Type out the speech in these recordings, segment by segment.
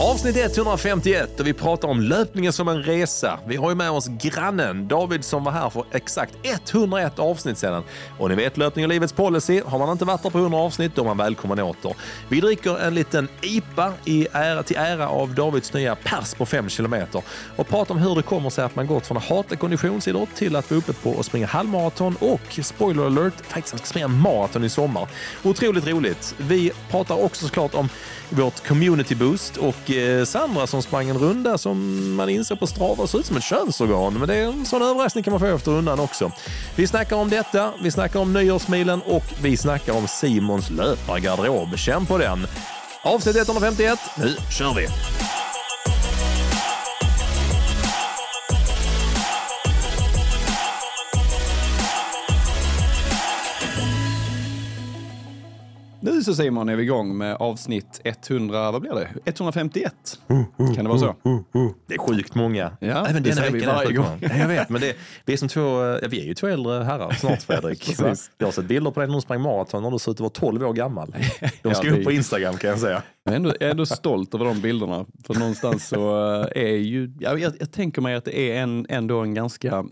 Avsnitt 151 och vi pratar om löpningen som en resa. Vi har ju med oss grannen David som var här för exakt 101 avsnitt sedan. Och ni vet löpning och livets policy. Har man inte varit där på 100 avsnitt då är man välkommen åter. Vi dricker en liten IPA i ära, till ära av Davids nya pers på 5 kilometer och pratar om hur det kommer sig att man gått från att hata konditionsidrott till att vara uppe på att springa halvmaraton och, spoiler alert, faktiskt att springa maraton i sommar. Otroligt roligt. Vi pratar också såklart om vårt community boost och eh, Sandra som sprang en runda som man inser på Strava ser ut som ett könsorgan. Men det är en sån överraskning kan man få efter rundan också. Vi snackar om detta, vi snackar om nyårsmilen och vi snackar om Simons löpargarderob. Känn på den! Avsnitt 151, nu kör vi! Nu så Simon är vi igång med avsnitt 100, vad blir det? 151? Kan det vara så? Det är sjukt många. Ja, Även det denna veckan är varje sjukt gång. många. Ja, Jag vet, men det, vi är som två, ja, vi är ju två äldre herrar snart Fredrik. Jag har sett bilder på dig när du sprang maraton när du ser ut att vara 12 år gammal. De Ja, ska är- upp på Instagram kan jag säga. Jag är, ändå, jag är ändå stolt över de bilderna. För någonstans så eh, är ju, ja, jag, jag tänker mig att det är en, ändå en ganska,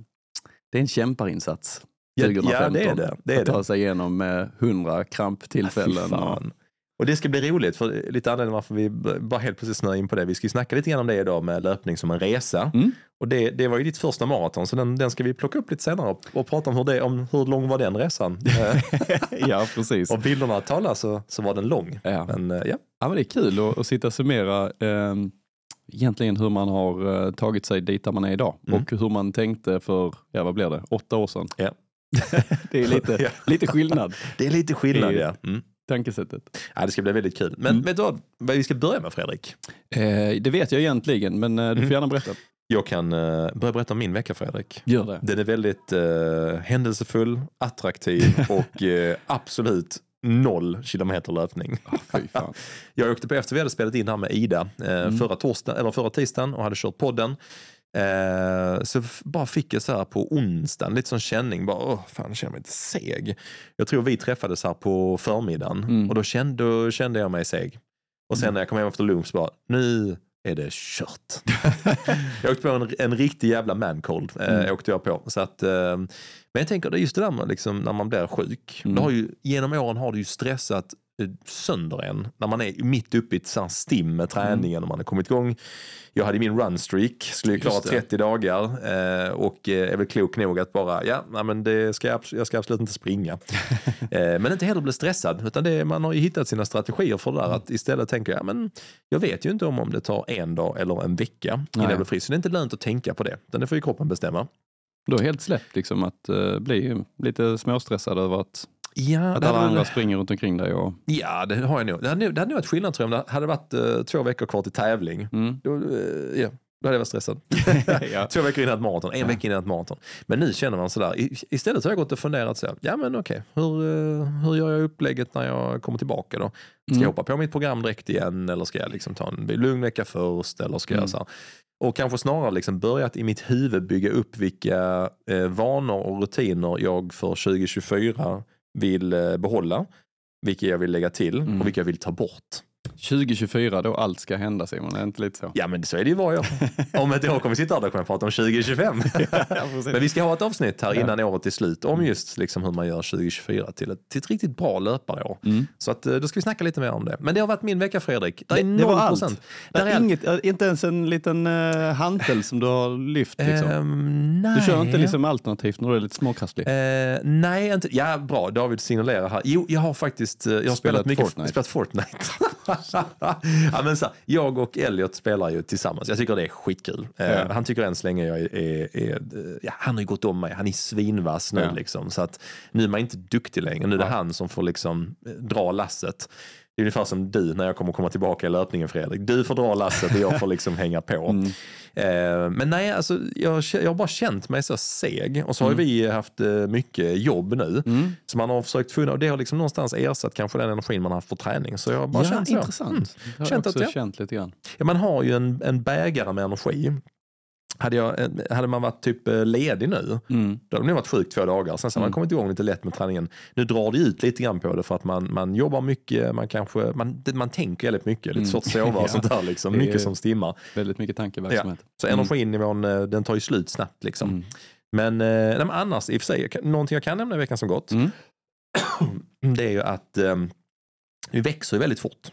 det är en kämparinsats. Ja, 2015. ja, det är det. Det är att ta sig igenom med 100 kramptillfällen. Fy och, det ska bli roligt, för lite anledning varför vi bara helt plötsligt snöar in på det. Vi ska ju snacka lite grann om det idag med löpning som en resa. Mm. Och det, det var ju ditt första maraton, så den, den ska vi plocka upp lite senare och, och prata om hur, det, om hur lång var den resan. Eh, ja, precis. och bilderna talar så, så var den lång. Ja. Men eh, ja, Ja, men det är kul att, att sitta och summera eh, egentligen hur man har eh, tagit sig dit där man är idag Mm. och hur man tänkte för, ja vad blir det, åtta år sedan. Ja. det är lite, Ja. lite skillnad, det är lite skillnad. Det- Ja. Mm. tankesättet. Ja, det ska bli väldigt kul. Men Mm. vet du vad, vad vi ska börja med Fredrik? Eh, det vet jag egentligen, men eh, du får Mm. gärna berätta. Jag kan eh, börja berätta om min vecka Fredrik. Gör det. Den är väldigt eh, händelsefull, attraktiv och eh, absolut noll kilometer löpning. Fan. Jag åkte på efter vi hade spelat in här med Ida eh, Mm. förra, torsdag, eller förra tisdagen och hade kört podden. Eh, så bara fick jag så här på onsdagen lite sån känning, bara åh fan jag känner mig inte seg. Jag tror vi träffades här på förmiddagen Mm. och då kände, då kände jag mig seg. Och sen när jag kom hem efter lunch bara, nu är det kört. jag åkte på en, en riktig jävla mancold. Eh, Mm. åkte jag på. Så att, eh, men jag tänker, just det där med liksom, när man blir sjuk. Mm. Har ju, genom åren har det ju stressat sönder en när man är mitt uppe i ett sånt stim med träningen och man har kommit igång. Jag hade min runstreak, skulle ju klara Just det. 30 dagar eh, och eh, är väl klok nog att bara, ja, men det ska jag, jag ska absolut inte springa. eh, men inte heller bli stressad, utan det, man har ju hittat sina strategier för det Mm. där. Att istället tänka, ja men jag vet ju inte om, om det tar en dag eller en vecka innan Nej. jag blir frisk. Så det är inte lönt att tänka på det, utan det får ju kroppen bestämma. Du har helt släppt liksom att eh, bli lite småstressad över att, Ja, att alla andra springer runt omkring dig. Och, Ja, det har jag nog. Det hade, nog- det hade nog varit skillnad tror jag om det hade varit eh, två veckor kvar till tävling. mm. Då, eh, ja, då hade jag varit stressad. ja. Två veckor innan ett maraton, en Ja. vecka innan ett maraton. Men nu känner man sådär, istället har jag gått och funderat så ja men okej, hur, eh, hur gör jag upplägget när jag kommer tillbaka då? Ska jag Mm. hoppa på mitt program direkt igen eller ska jag liksom ta en lugn vecka först? Eller ska Mm. jag så här, och kanske snarare liksom börjat i mitt huvud bygga upp vilka eh, vanor och rutiner jag för 2024 vill eh, behålla, vilka jag vill lägga till Mm. och vilka jag vill ta bort. 2024 då allt ska hända Simon, är det inte lite så? Ja men så är det ju varje år. Om ett år kommer vi sitta här och kommer prata om 2025. Men vi ska ha ett avsnitt här Ja. innan året är slut om just liksom hur man gör 2024 till ett, till ett riktigt bra löparår. Mm. Så att, eh, då ska vi snacka lite mer om det. Men det har varit min vecka Fredrik. Det är Det- det var 0 allt. Det är inget, äh, inte ens en liten uh, hantel som du har lyft liksom. Nej. Du kör inte liksom alternativt när du är lite småkrasslig? Eh, nej, inte. Ja, bra. David signalerar här. Jo, jag har faktiskt eh, jag har spelat, Spelat mycket Fortnite. spelat Fortnite. ja, men så, jag och Elliot spelar ju tillsammans. Jag tycker det är skitkul. Eh, Ja. Han tycker än så länge jag är, är, är ja, han har ju gått om mig. Han är svinvass nu Ja. liksom. Så att nu är man inte duktig längre. Nu är det han som får liksom eh, dra lasset. Det är ungefär som du när jag kommer komma tillbaka i löpningen Fredrik. Du får dra lasset och jag får liksom hänga på. Mm. Eh, men nej, alltså, jag, jag har bara känt mig så seg. Och så har ju vi haft eh, mycket jobb nu. Mm. Så man har försökt finna, och det har liksom någonstans ersatt kanske den energin man har haft för träning. Så jag har bara Ja, känt så. intressant. Mm. Det har Känt jag att också jag- känt lite grann. Ja, man har ju en, en bägare med energi. Hade, jag, eh, hade man varit typ eh, ledig nu, Mm. då hade man varit sjuk två dagar. Sen så man Mm. kommit igång lite lätt med träningen. Nu drar det ut lite grann på det för att man, man jobbar mycket, man kanske, man, man tänker väldigt mycket, lite Mm. svårt att sova och Ja. sånt där liksom. Mycket som stimmar. Väldigt mycket tankeverksamhet. Så Mm. energinivån, eh, den tar ju slut snabbt liksom. Mm. Men, nej, men annars, i och för sig, någonting jag kan nämna i veckan som gått, Mm. det är ju att eh, vi växer väldigt fort.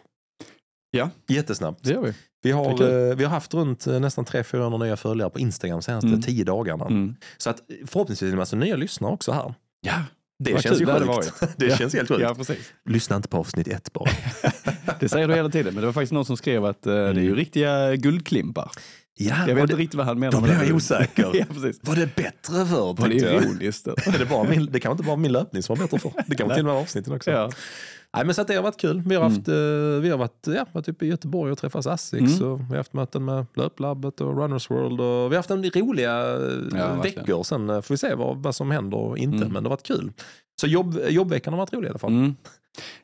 Ja. Jättesnabbt. Det gör vi. Vi har, Det eh, vi har haft runt eh, nästan 300-400 nya följare på Instagram de senaste Mm. tio dagarna. Mm. Så att eh, förhoppningsvis är det en massa nya lyssnare också här. Ja, Det Vad känns ju det sjukt. varit. det Ja. känns helt sjukt. ja, precis. Lyssna inte på avsnitt ett bara. Det säger du hela tiden, men det var faktiskt någon som skrev att eh, det är ju Mm. riktiga guldklimpar. Ja, Jag var vet inte det, riktigt vad han menar då blir det. jag osäker. ja, precis. var det bättre förr? Var det ironiskt? det, bara min, det kan inte bara min löpning som var bättre för. Det kan vara till och med avsnitten också. ja. Nej, men så att det har varit kul. Vi har, Mm. haft, eh, vi har varit, ja, varit uppe i Göteborg och träffat Asics. Mm. Och vi har haft möten med Löplabbet och Runners World. Och vi har haft en roliga eh, verkligen. veckor. Sen eh, får vi se vad, vad som händer och inte. Mm. Men det har varit kul. Så jobb, jobbveckan har varit rolig i alla fall. Mm.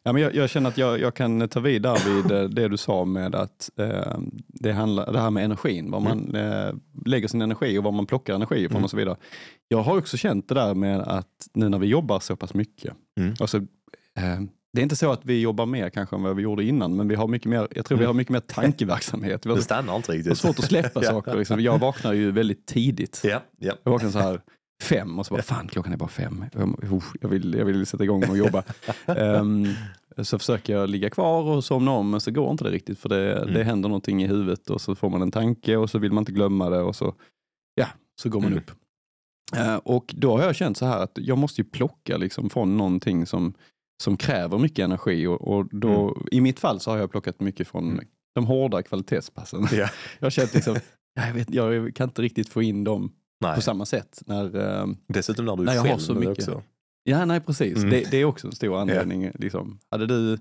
Ja, men jag, jag känner att jag, jag kan ta vid där vid det du sa med att eh, det, handlar, det här med energin, var man eh, lägger sin energi och var man plockar energi ifrån Mm. och så vidare. Jag har också känt det där med att nu när vi jobbar så pass mycket, Mm. alltså, eh, det är inte så att vi jobbar mer kanske än vad vi gjorde innan, men vi har mycket mer, jag tror vi Mm. har mycket mer tankeverksamhet. Vi har Det stannar inte det är riktigt. svårt att släppa Ja. saker. Liksom. Jag vaknar ju väldigt tidigt. Ja, ja. Jag vaknar så här fem och så bara, fan klockan är bara fem. Jag, vill, jag vill sätta igång och jobba. Ehm, så försöker jag ligga kvar och somna om, men så går inte det riktigt för det, Mm. det händer någonting i huvudet och så får man en tanke och så vill man inte glömma det och så, ja, så går man Mm. upp. Eh, och då har jag känt så här att jag måste ju plocka liksom från någonting som, som kräver mycket energi och, och då, i mitt fall så har jag plockat mycket från Mm. de hårda kvalitetspassen. Ja. Jag har känt liksom, ja, jag, vet, jag kan inte riktigt få in dem Nej. på samma sätt. När, eh, Dessutom när du är Nej, jag har så mycket. också. ja, nej precis. Mm. Det, det är också en stor anledning. Liksom. Hade, du,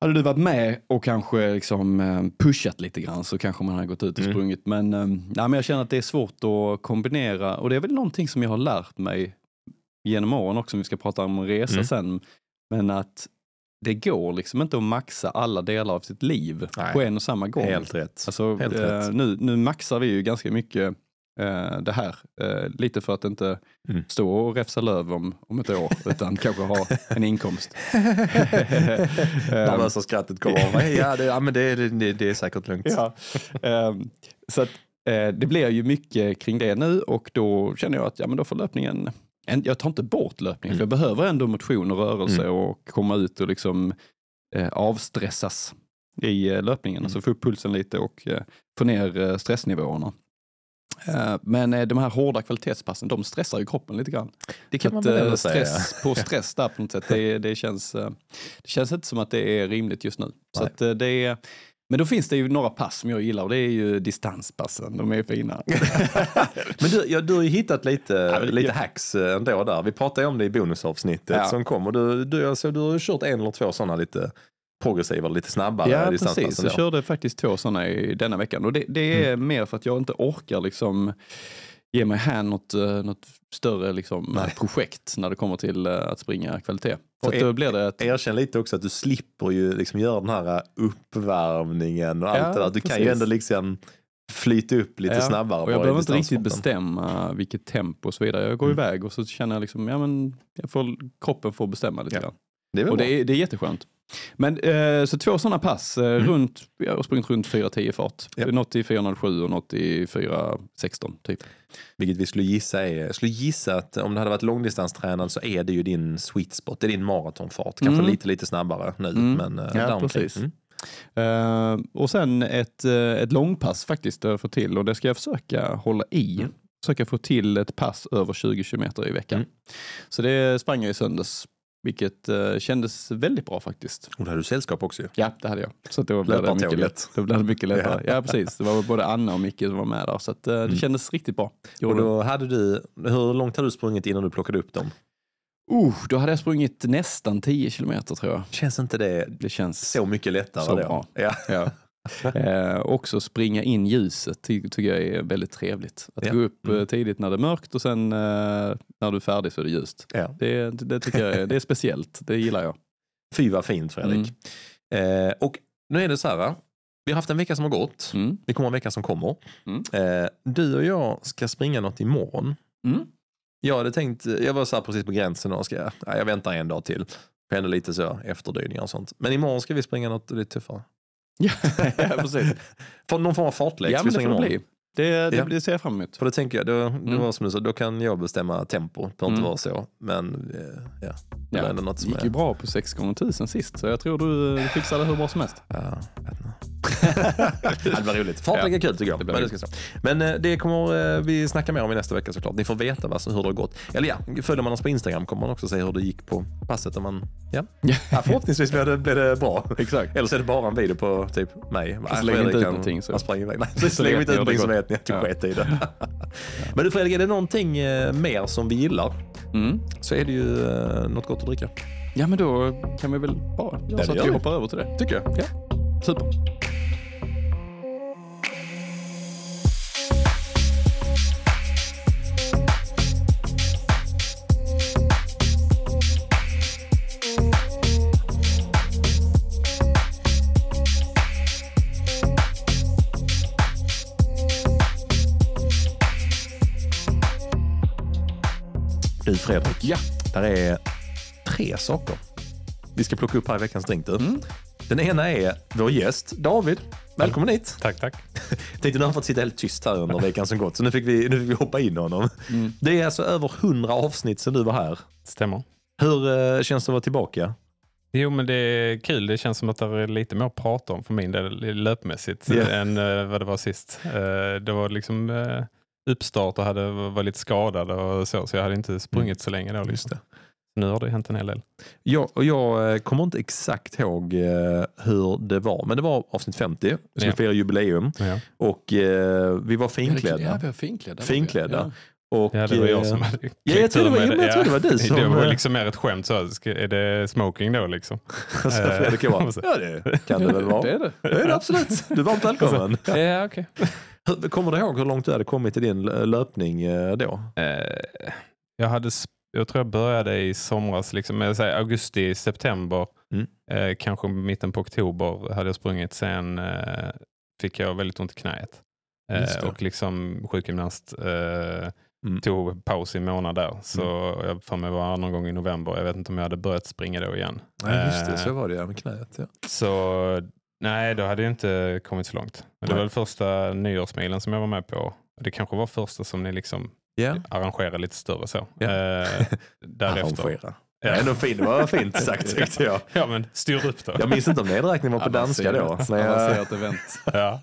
hade du varit med och kanske liksom, eh, pushat lite grann så kanske man hade gått ut och Mm. sprungit. Men, eh, nej, men jag känner att det är svårt att kombinera och det är väl någonting som jag har lärt mig genom åren också, om vi ska prata om resa Mm. sen. Men att det går liksom inte att maxa alla delar av sitt liv Nej. på en och samma gång. Helt rätt. Alltså, Helt eh, rätt. nu, nu maxar vi ju ganska mycket eh, det här. Eh, lite för att inte Mm. stå och räfsa löv om, om ett år, utan kanske ha en inkomst. Ehm, Nervösa skrattet kommer. Ja, det, ja men det, det, det är säkert lugnt. ja. Ehm, så att, eh, det blir ju mycket kring det nu och då känner jag att ja, men då får löpningen en, jag tar inte bort löpningen, för jag behöver ändå motion och rörelse Mm. och komma ut och liksom eh, avstressas i eh, löpningen. Mm. Alltså få upp pulsen lite och eh, få ner eh, stressnivåerna. Eh, men eh, de här hårda kvalitetspassen, de stressar ju kroppen lite grann. Det kan Så man väl ändå säga. stress på stress där på något sätt, det, det, känns, det känns inte som att det är rimligt just nu. Så Nej. eh, det är, men då finns det ju några pass som jag gillar och det är ju distanspassen, de är fina. Men du, ja, du har ju hittat lite, Ja, lite ja. hacks eh, ändå där. Vi pratade om det i bonusavsnittet Ja. som kom. Och du, du, alltså, du har kört en eller två sådana lite progressiva, lite snabbare Ja, distanspass precis. ändå. Jag körde faktiskt två sådana i denna veckan och det, det är mer för att jag inte orkar liksom ge mig hän något, eh, något större liksom, Nej. projekt när det kommer till eh, att springa kvalitet. Så då blir det ett, Erkänn lite också att du slipper ju liksom göra den här uppvärmningen och allt Ja, det där. Du kan precis. ju ändå liksom flyta upp lite Ja, snabbare. och jag behöver inte riktigt bestämma vilket tempo och så vidare. Jag går Mm. iväg och så känner jag liksom, ja men jag får, kroppen får bestämma lite Ja. grann. Det är Och det är, det är jätteskönt. Men eh, så två sådana pass, eh, Mm. runt, jag har sprungit runt 4.10 fart. Ja. Något i 4.07 och något i 4.16 typ. Vilket vi skulle gissa är, skulle gissa att om det hade varit långdistanstränad så är det ju din sweet spot, det är din maratonfart. Kanske Mm. lite, lite snabbare nu. Mm. Men, eh, Ja, precis. Mm. Eh, och sen ett, eh, ett långpass faktiskt att få till och det ska jag försöka hålla i. Mm. Försöka få till ett pass över 20 kilometer i veckan. Mm. Så det sprang jag i söndags, vilket eh, kändes väldigt bra faktiskt. Och då hade du sällskap också ju. Ja, det hade jag. Så då blev det mycket lätt. Då blev det mycket lättare. Ja. precis. Det var både Anna och Micke som var med där. Så att, eh, det Mm. kändes riktigt bra. Och Gjorde det. då hade du, hur långt hade du sprungit innan du plockade upp dem? Uh, då hade jag sprungit nästan 10 kilometer tror jag. Känns inte det Det känns så mycket lättare Så då? bra. Ja. Ja. Eh, också springa in ljuset ty tycker jag är väldigt trevligt. Att Ja. gå upp eh, Mm. tidigt när det är mörkt och sen eh, när du är färdig så är det ljust. Ja. Det, det tycker jag är, det är speciellt, det gillar jag. Fy vad fint Fredrik. Mm. Eh, och nu är det så här, va? Vi har haft en vecka som har gått. Mm. Vi kommer en vecka som kommer. Mm. Eh, du och jag ska springa något imorgon. Mm. Jag hade tänkt, jag var så här precis på gränsen och ska, ja, jag väntar en dag till. Ändå lite så efterdyningar och sånt. Men imorgon ska vi springa något lite tuffare. Ja, precis. För någon form av fartlek Ja, men det får det bli. Det, det, Ja. det ser jag fram emot. För det tänker jag, då, det Mm. var som du sa, då kan jag bestämma tempo. Det behöver inte Mm. vara så. Men eh, ja, det är Ja, ändå något Det som gick är... ju bra på 6 gånger 1000 sist, så jag tror du eh, fixar det hur bra som helst. Ja, det var roligt. Fartlek är kul tycker jag. Det blir men, det så. men eh, det kommer eh, vi snacka mer om i nästa vecka såklart. Ni får veta vad, som- hur det har gått. Eller ja, följer man oss på Instagram kommer man också se hur det gick på passet. Om man, ja. Ja. Förhoppningsvis blir det, blir det bra. Exakt. Eller så är det bara en video på typ mig. Så lägger vi inte ut någonting, så- Man sprang iväg. Nej, så vet inte ut det någonting så går. Ni att du Ja. sket i det. Men du Fredrik, är det någonting eh, mer som vi gillar Mm. så är det ju eh, något gott att dricka. Ja, men då kan vi väl bara göra så att vi. hoppar över till det. Tycker jag. Ja, super. Ja. där är tre saker vi ska plocka upp här i veckans drink. Du. Mm. Den ena är vår gäst David. Välkommen hit. Tack, tack. Jag tänkte nu har han fått sitta helt tyst här under veckan som gått så nu fick vi, nu fick vi hoppa in honom. Mm. Det är alltså över 100 avsnitt sedan du var här. Stämmer. Hur eh, känns det att vara tillbaka? Jo, men det är kul. Det känns som att det är lite mer att prata om för min del löpmässigt Ja. än eh, vad det var sist. Eh, det var liksom uh, uppstart och hade, var lite skadad och så, så jag hade inte sprungit så länge då. Liksom. det. Nu har det hänt en hel del. Jag, och jag eh, kommer inte exakt ihåg eh, hur det var, men det var avsnitt 50. Vi skulle Ja. fira jubileum Ja, och eh, vi var finklädda. Ja, vi var finklädda. Finklädda. Och, ja det var eh, jag som hade Ja, jag tror det var, ja, men jag tror det var du som... Det var eh, liksom mer ett skämt. Så, är det smoking då liksom? så Fredrik jag, ja det kan det väl vara. Det är det. Det är det absolut. Du är varmt välkommen. Ja, okej. Hur- Kommer du ihåg hur långt du hade kommit i din löpning eh, då? Eh, jag, hade, jag tror jag började i somras, liksom, augusti, september, Mm. eh, kanske mitten på oktober hade jag sprungit. Sen fick jag väldigt ont i det. och liksom sjukgymnast Mm. tog paus i en månad där. Så jag för mig var någon gång i november. Jag vet inte om jag hade börjat springa då igen. Nej, just det. Så var det ja, med knät. Ja. så nej, då hade jag inte kommit så långt. Men det Nej. var väl första nyårsmilen som jag var med på. Det kanske var första som ni liksom Ja. arrangerade lite större så. Ja. Eh, därefter. Arrangera. Ja. Ändå fin, det var fint sagt tyckte jag. Ja men styr upp då. Jag minns inte om nedräkningen var på danska då. När jag, event. Ja.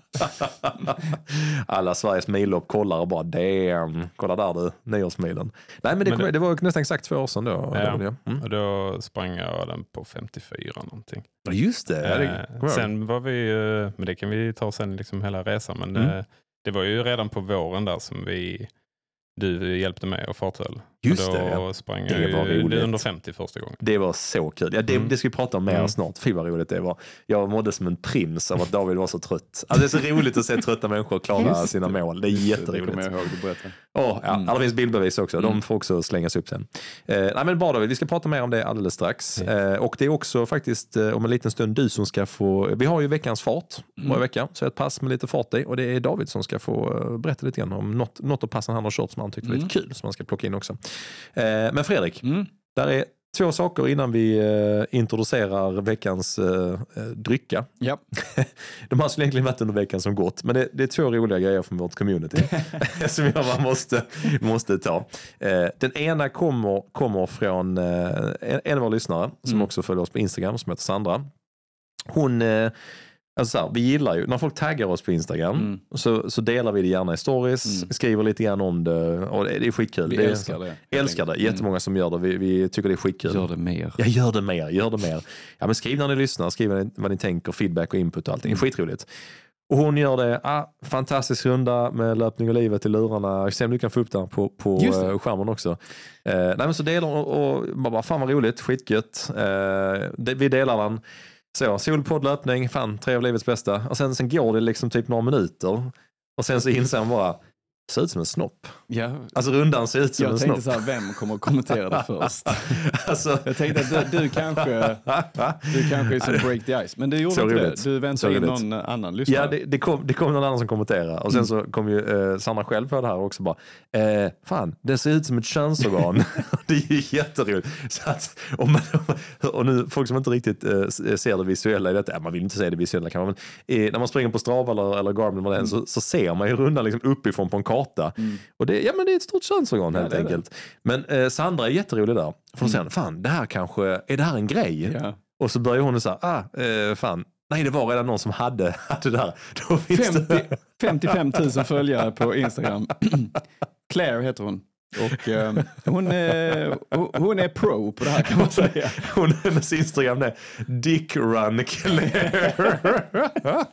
alla Sveriges millopp kollar och bara damn, kolla där du, nyårsmilen. Nej men det, Men kom, det- det var nästan exakt två år sedan då. Ja. Mm. Och då sprang jag den på 54 någonting. Just det. Ja, det Eh, sen var vi, men det kan vi ta sen liksom hela resan. Men Mm. eh, det var ju redan på våren där som vi du hjälpte mig och farthöll. Just då det, ja. sprang Det jag var ju roligt. under 50 första gången. Det var så kul. Ja, det, Mm. det ska vi prata om mer Mm. snart. Fy vad roligt det var. Jag mådde som en prins av att David var så trött. Alltså, det är så roligt att se trötta människor klara Just sina det. mål. Det är Det jätteroligt. kommer jag ihåg du berättade. Åh, ja, Mm. Alla finns bildbevis också. De Mm. får också slängas upp sen. Eh, nej, men bra David, vi ska prata mer om det alldeles strax. Eh, och det är också faktiskt eh, om en liten stund du som ska få... Vi har ju veckans fart Mm. varje vecka. Så ett pass med lite fart i. Och det är David som ska få eh, berätta lite grann om något, något av passen han har kört som han tyckte var lite kul. Som han ska plocka in också. Eh, men Fredrik, Mm. där är två saker innan vi eh, introducerar veckans eh, eh, drycka. Ja. De har så egentligen varit under veckan som gått, men det, det är två roliga grejer från vårt community som jag bara måste, måste ta. Den ena kommer, kommer från en, en av våra lyssnare som Mm. också följer oss på Instagram som heter Sandra. Hon, alltså så här, vi gillar ju, när folk taggar oss på Instagram Mm. så, så delar vi det gärna i stories, Mm. skriver lite grann om det och det, det är skitkul. Vi det är, älskar det. älskar det, enkelt. jättemånga som gör det, vi, vi tycker det är skitkul. Mm. Gör det mer. Ja, gör det mer, gör det mer. Ja, men skriv när ni lyssnar, skriv vad ni, tänker, feedback och input och allting. Mm. Skitroligt. Och hon gör det, ah, fantastisk runda med löpning och livet i lurarna. Se om du kan få upp det här på, på eh, skärmen också. Eh, nej, men så delar och, och bara, fan vad roligt, skitgött. Eh, det, vi delar den. Så, solpodd löpning, fan tre av livets bästa. Och sen, sen går det liksom typ några minuter. Och sen så inser han bara, ser ut som en snopp. Ja, Alltså rundan ser ut som jag en tänkte snopp. så här, vem kommer att kommentera det först? alltså, Jag tänkte att du, du kanske du kanske är som break the ice, men du gjorde Så inte roligt. det. Du väntade in någon annan lyssnare. Ja, det, det, kom, det kom någon annan som kommenterade och sen så kom ju eh, Sandra själv på det här också bara, eh, fan, det ser ut som ett könsorgan. det är ju jätteroligt. Så att, om man, och nu, folk som inte riktigt eh, ser det visuella i detta, ja, man vill inte se det visuella kanske, men eh, när man springer på Strava eller, eller Garmin eller är, så, så ser man ju rundan liksom uppifrån på en karta. Och det, ja, men det är ett stort könsorgan helt är det. enkelt. Men eh, Sandra är jätterolig där. För då säger hon, fan, det här kanske, är det här en grej? Ja. Och så börjar hon säga, ah, eh, fan, nej det var redan någon som hade, hade det det, 50, 55 000 följare på Instagram. Claire heter hon. Och eh, hon, är, hon- är pro på det här kan man säga. hon, hennes Instagram är Dick Run Claire.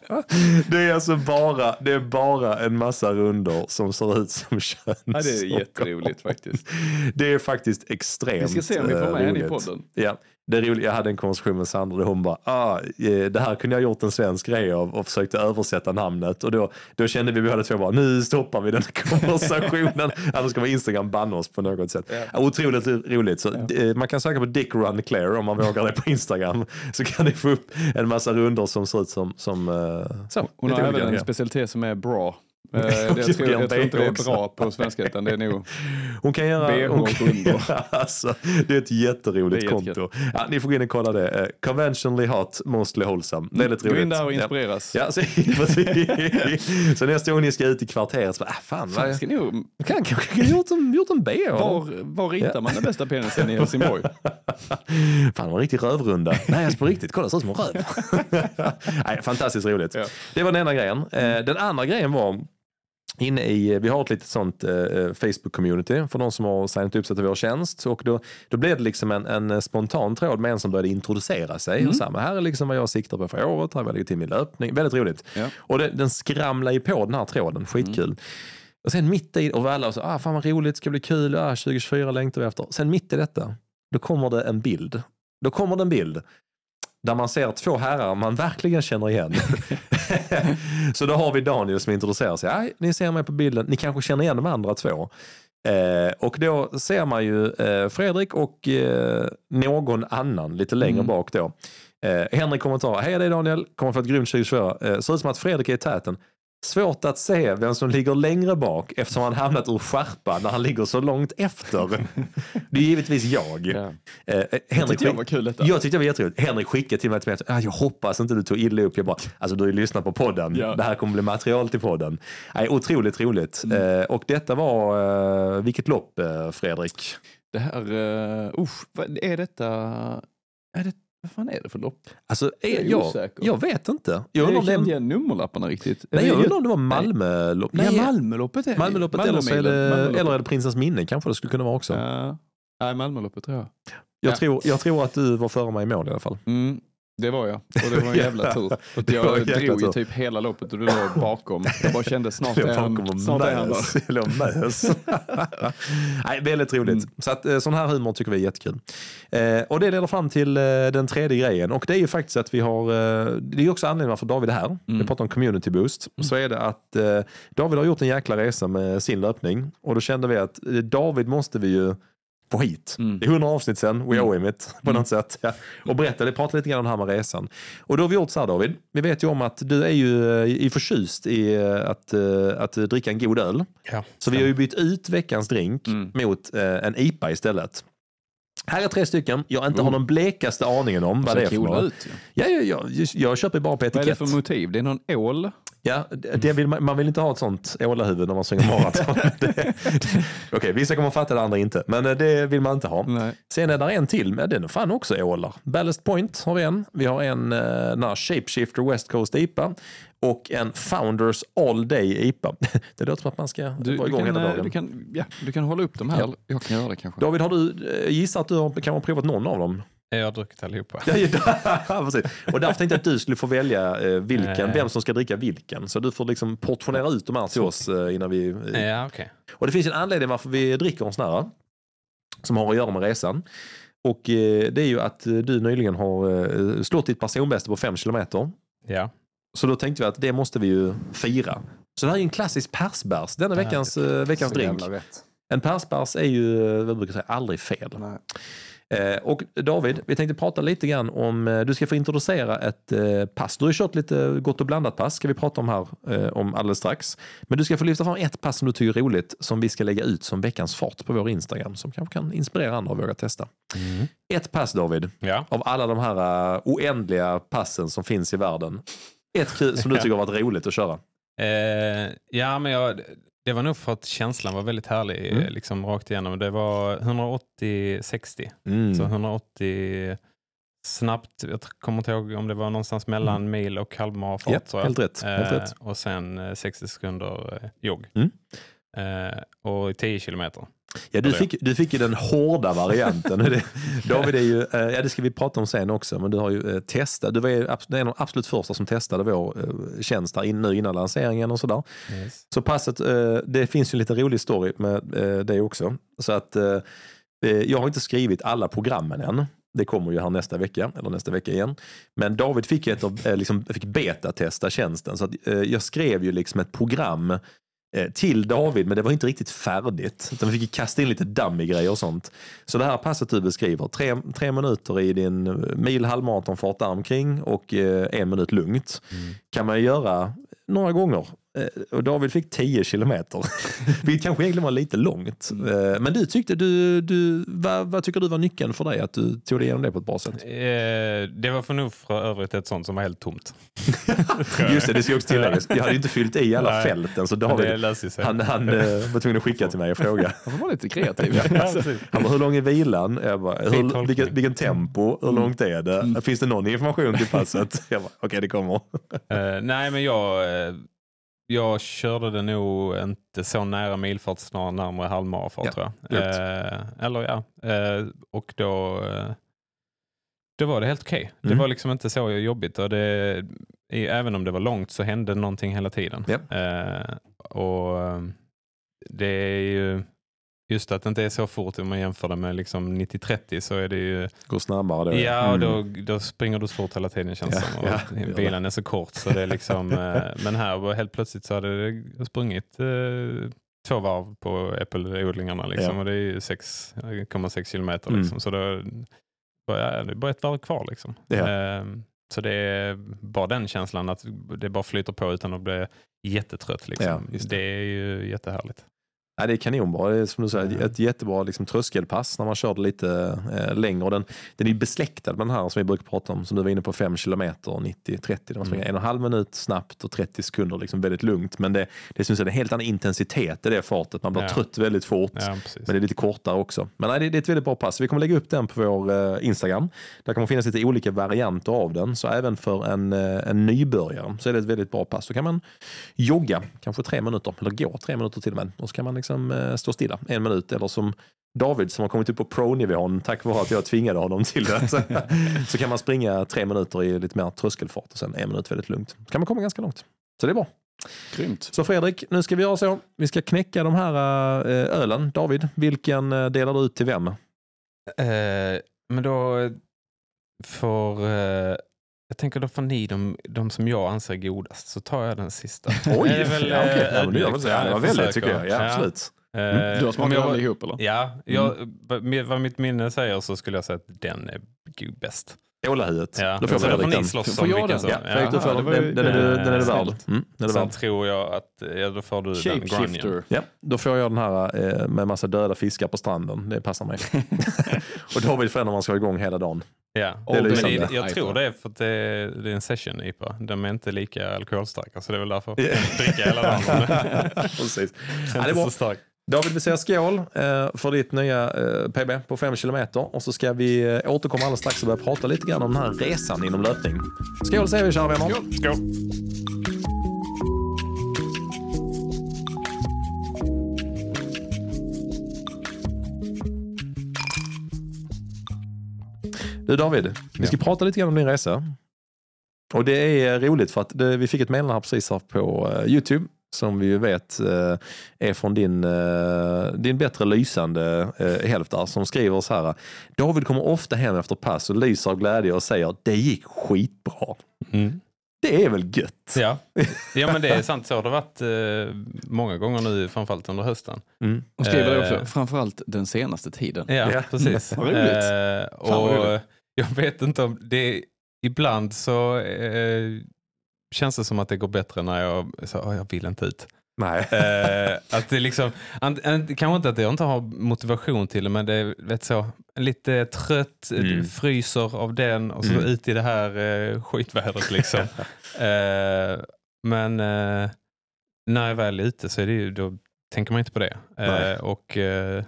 det är alltså bara, det är bara en massa rundor som ser ut som köns. Ja, det är jätteroligt faktiskt. Det är faktiskt extremt Vi ska se om vi får eh, med henne i roligt. podden. Ja, det är roligt. Jag hade en konversation med Sandra där hon bara, ah, eh, det här kunde jag gjort en svensk grej av och försökte översätta namnet. Och då, då kände vi båda två bara, nu stoppar vi den här konversationen. Annars ska vi Instagram banna oss på något sätt. Ja. Otroligt roligt. Så, eh, Man kan söka på Dick Run Claire om man vågar det på Instagram. Så kan ni få upp en massa rundor som ser ut som, som eh, så. Hon har även en specialitet som är bra. Eh, jag, tror, jag tror inte det är bra på svenska utan det är nog Hon kan göra... BH Hon kan, alltså, det är ett jätteroligt Det är konto. Ja, ni får gå in och kolla det. Eh, conventionally hot, mostly wholesome. Väldigt Gå roligt. in där och inspireras. Ja, så, så nästa gång ni ska ut i kvarteret, så bara, ah, fan, Fan, vad, ska nog- kan kanske ha gjort en, gjort en BH. var, var ritar man den bästa penisen i Helsingborg? Fan, var en riktig rövrunda. Nej, alltså på riktigt, kolla, ser ut som en röv. Nej, fantastiskt roligt. Ja. Det var den ena grejen. Eh, Den andra grejen var Inne i, vi har ett litet sånt eh, Facebook-community för de som har signat upp sig till vår tjänst. Och då, då blev det liksom en, en spontan tråd med en som började introducera sig. Och sa, men här är liksom vad jag siktar på för året, här vill jag lägga till min löpning. Väldigt roligt. Ja. Och det, den skramlar ju på den här tråden, skitkul. Och sen mitt i, och alla så, ah, fan vad roligt, ska bli kul, ah, 2024 längtar vi efter. Sen mitt i detta, då kommer det en bild. Då kommer det en bild där man ser två herrar man verkligen känner igen. så då har vi Daniel som introducerar sig. "Aj, ni ser mig på bilden, ni kanske känner igen de andra två. Eh, och då ser man ju eh, Fredrik och eh, någon annan lite längre Mm. bak då. Eh, Henrik kommentar, hej det är Daniel, kommer få ett grymt 2024. Eh, ser ut som att Fredrik är i täten. Svårt att se vem som ligger längre bak eftersom han hamnat ur skärpa när han ligger så långt efter. Det är givetvis jag. Ja. Eh, Det Henrik, tyckte jag var kul detta. jag tyckte det var jätteroligt. Henrik skickade till mig att ah, jag hoppas inte du tog illa upp. Jag bara, alltså du har ju lyssnat på podden. Ja. Det här kommer bli material till podden. Nej, otroligt roligt. Mm. Eh, och detta var, eh, vilket lopp eh, Fredrik? Det här, uh, är detta? Är det, vad fan är det för lopp? Alltså, Jag är jag, osäker. jag vet inte. Jag Jag undrar om det är, igen nummerlapparna riktigt. nej, jag det undrar om det var Malmölopp. Nej, Nej, Malmöloppet är det. Malmöloppet eller, så är det, Malmöloppet. eller är det Prinsens minne kanske det skulle kunna vara också. Ja. Nej, Malmöloppet tror jag. Jag, Ja. tror, jag tror att du var före mig i mål i alla fall. Mm, det var jag. Och det var en jävla tur. Och jag drog ju typ hela loppet och du låg bakom. Jag bara kände snart är han, snart är han där. Jag låg mös. Nej, väldigt roligt. Mm. Så att, eh, sån här humor tycker vi är jättekul. Eh, och det leder fram till eh, den tredje grejen. Och det är ju faktiskt att vi har, eh, det är också anledningen varför David är här. Vi Mm. pratar om community boost. Så är det att David har gjort en jäkla resa med sin löpning. Och då kände vi att David måste vi ju få hit. Mm. Det är 100 avsnitt sen, we owe him it på något sätt. Ja. Och berätta, prata lite grann om det här med resan. Och då har vi gjort så här David, vi vet ju om att du är ju eh, i förtjust i eh, att, eh, att dricka en god öl. Ja, Så vi har ju bytt ut veckans drink Mm. mot en IPA istället. Här är tre stycken jag inte har Oh. någon blekaste aningen om vad det är för ut. ju. Ja, ja, ja, jag köper bara på Vad är det etikett. för motiv? Det är någon ål? Ja, det det vill man, man vill inte ha ett sånt ålahuvud när man springer maraton. Det- det- Okej, vissa kommer fatta det, andra inte. Men eh, det vill man inte ha. Nej. Sen är där en till, men den är fan också ålar. Ballast Point har vi en. Vi har en uh, här Shapeshifter West Coast IPA. Och en Founders All Day IPA. Det låter som att man ska Du, vara du, igång kan, hela eh, dagen. du, kan, ja, du kan hålla upp dem här. Ja. Jag kan göra det kanske. David, har du eh, gissat att du har, kan ha provat någon av dem? Jag har druckit allihopa. Ja, ja, precis. Och därför tänkte jag att du skulle få välja eh, vilken, vem som ska dricka vilken. Så du får liksom portionera ut de här till oss innan vi... Ja, okej. Och det finns en anledning varför vi dricker en sån här. Som har att göra med resan. Och det är ju att du nyligen har slått ditt personbästa på fem kilometer. Ja. Så då tänkte vi att det måste vi ju fira. Så det här är en klassisk persbärs, denna veckans, eh, veckans drink. En persbärs är ju, eh, vad brukar säga, aldrig fel. Nej. Eh, och David, vi tänkte prata lite grann om, eh, du ska få introducera ett eh, pass. Du har kört lite gott och blandat pass, ska vi prata om här om alldeles strax. Men du ska få lyfta fram ett pass som du tycker är roligt, som vi ska lägga ut som veckans fart på vår Instagram, som kanske kan inspirera andra att våga testa. Ett pass David, Ja. av alla de här oändliga passen som finns i världen. Ett kul som du tycker har varit roligt att köra. Eh, ja, men jag, det var nog för att känslan var väldigt härlig Mm. eh, liksom rakt igenom. Det var 180-60. Mm. Så 180 snabbt, jag kommer inte ihåg om det var någonstans mellan mil och halvmarafart. Ja, jag. helt rätt, helt Eh, rätt. Och sen eh, 60 sekunder eh, jogg. Mm. Eh, och 10 kilometer. Ja, du fick, du fick ju den hårda varianten. Det- David är ju, eh, ja det ska vi prata om sen också, men du har ju eh, testat. Du var ju en av de absolut första som testade vår eh, tjänst här in, nu innan lanseringen och sådär. Yes. Så passet, det finns ju en lite rolig story med det också. Så att jag har inte skrivit alla programmen än. Det kommer ju här nästa vecka, eller nästa vecka igen. Men David fick, ett av, liksom, fick betatesta tjänsten. Så att, eh, jag skrev ju liksom ett program till David, men det var inte riktigt färdigt. Utan vi fick kasta in lite dummy-grejer och sånt. Så det här passet du beskriver, tre, tre minuter i din eh, mil halvmaratonfart där omkring och eh, en minut lugnt, kan man göra några gånger. Eh, Och David fick 10 kilometer. Vilket kanske egentligen var lite långt. Eh, Men du tyckte, du, du, vad, vad tycker du var nyckeln för dig att du tog dig igenom det på ett bra sätt? Eh, det var för nog för övrigt ett sånt som var helt tomt. Just det, det ska också tilläggas. Jag hade ju inte fyllt i alla Nej. fälten så David, han, han var tvungen att skicka till mig och fråga. Får vara lite kreativ. precis. Han bara, hur lång är vilan? Jag bara, hur, vilken, vilken tempo? Hur långt är det? Finns det någon information till passet? Jag bara, okej det kommer. Eh, nej, men jag, jag körde det nog inte så nära milfart, snarare närmare halvmarafart Ja, tror jag. Eh, eller ja, eh, och då, eh, då var det helt okej. Det Mm. var liksom inte så jobbigt. Och det, även om det var långt så hände någonting hela tiden. Ja. Eh, och eh, det är ju just att det inte är så fort om man jämför det med liksom 90-30 så är det ju Går snabbare då. Ja, och Mm. då, då springer du så fort hela tiden känns Ja, det som. Och ja, bilen är så kort så det är liksom, eh, men här helt plötsligt så hade det sprungit eh, två varv på äppelodlingarna liksom, Ja. och det är ju 6,6 kilometer Mm. liksom, så då bara, ja, det är bara ett varv kvar liksom. Ja. Eh, så det är bara den känslan att det bara flyter på utan att bli jättetrött liksom. Ja, det. det. är ju jättehärligt. Ja, det är kanonbra. Det är som du säger, Ja. ett jättebra liksom, tröskelpass när man kör det lite eh, längre. Den, den är besläktad med den här som vi brukar prata om, som du var inne på, 5 kilometer 90-30. Där man springer Mm. en och en halv minut snabbt och 30 sekunder liksom väldigt lugnt. Men det, det syns en helt annan intensitet i det fartet. Man blir Ja. trött väldigt fort. Ja. Men det är lite kortare också. Men nej, det, det är ett väldigt bra pass. Vi kommer lägga upp den på vår eh, Instagram. Där kommer finnas lite olika varianter av den. Så även för en, eh, en nybörjare så är det ett väldigt bra pass. Så kan man jogga kanske tre minuter, eller gå tre minuter till och med. Och så kan man liksom eh, stå stilla en minut. Eller som David som har kommit upp på pro-nivån tack vare att jag tvingade honom till det. Så, så kan man springa tre minuter i lite mer tröskelfart och sen en minut väldigt lugnt. Så kan man komma ganska långt. Så det är bra. Grymt. Så Fredrik, nu ska vi göra så. Vi ska knäcka de här eh, ölen. David, vilken eh, delar du ut till vem? Eh, men då får... Eh, jag tänker då får ni de, de som jag anser godast, så tar jag den sista. Oj, Det är väl, ja, eh, ja, men det, gör väl så. ja, det var jag väldigt tycker jag. Ja, absolut. Eh, Du har smakat jag- alla ihop eller? Ja, jag, med vad mitt minne säger så skulle jag säga att den är bäst. Ålahuvudet. Ja. Då får så då får Fredrik ni slåss Får om jag vilken som... Ja, Fredrik, du får den. var Den, den, är du- den är du värd. Mm, den är du Sen värd. tror jag att ja, då får du den Grunion. Ja, då får jag den här eh, med massa döda fiskar på stranden. Det passar mig. och David får den när man ska vara igång hela dagen. Ja. Det är Men jag IPA. tror det är för att det är, det är en session IPA. De är inte lika alkoholstarka så det är väl därför jag kan dricka hela dagen. Precis. Ja, det är David, vi säger skål eh, för ditt nya eh, PB på 5 kilometer. Och så ska vi eh, återkomma alldeles strax och börja prata lite grann om den här resan inom löpning. Skål säger vi kära vänner. Skål. Du David, vi ska prata lite grann om din resa. Och det är roligt för att det, vi fick ett meddelande precis här på Youtube som vi ju vet eh, är från din, eh, din bättre lysande eh, hälft där som skriver så här. David kommer ofta hem efter pass och lyser av glädje och säger det gick skitbra. Mm. Det är väl gött? Ja. ja, men det är sant. Så har det varit många gånger nu, framförallt under hösten. Mm. Och skriver det också, Eh. framförallt den senaste tiden. Ja, Ja. precis. Roligt. Eh, och jag vet inte om det... Ibland så eh, känns det som att det går bättre när jag, så, "Åh, jag vill inte ut. Nej. Eh, att det liksom, an, an, kanske inte att jag inte har motivation till det, men det är vet så, lite trött, Mm. fryser av den och så Mm. ut i det här eh, skitvädret. Liksom. eh, men eh, när jag väl är ute så är det ju, då tänker man inte på det. Eh, och, eh,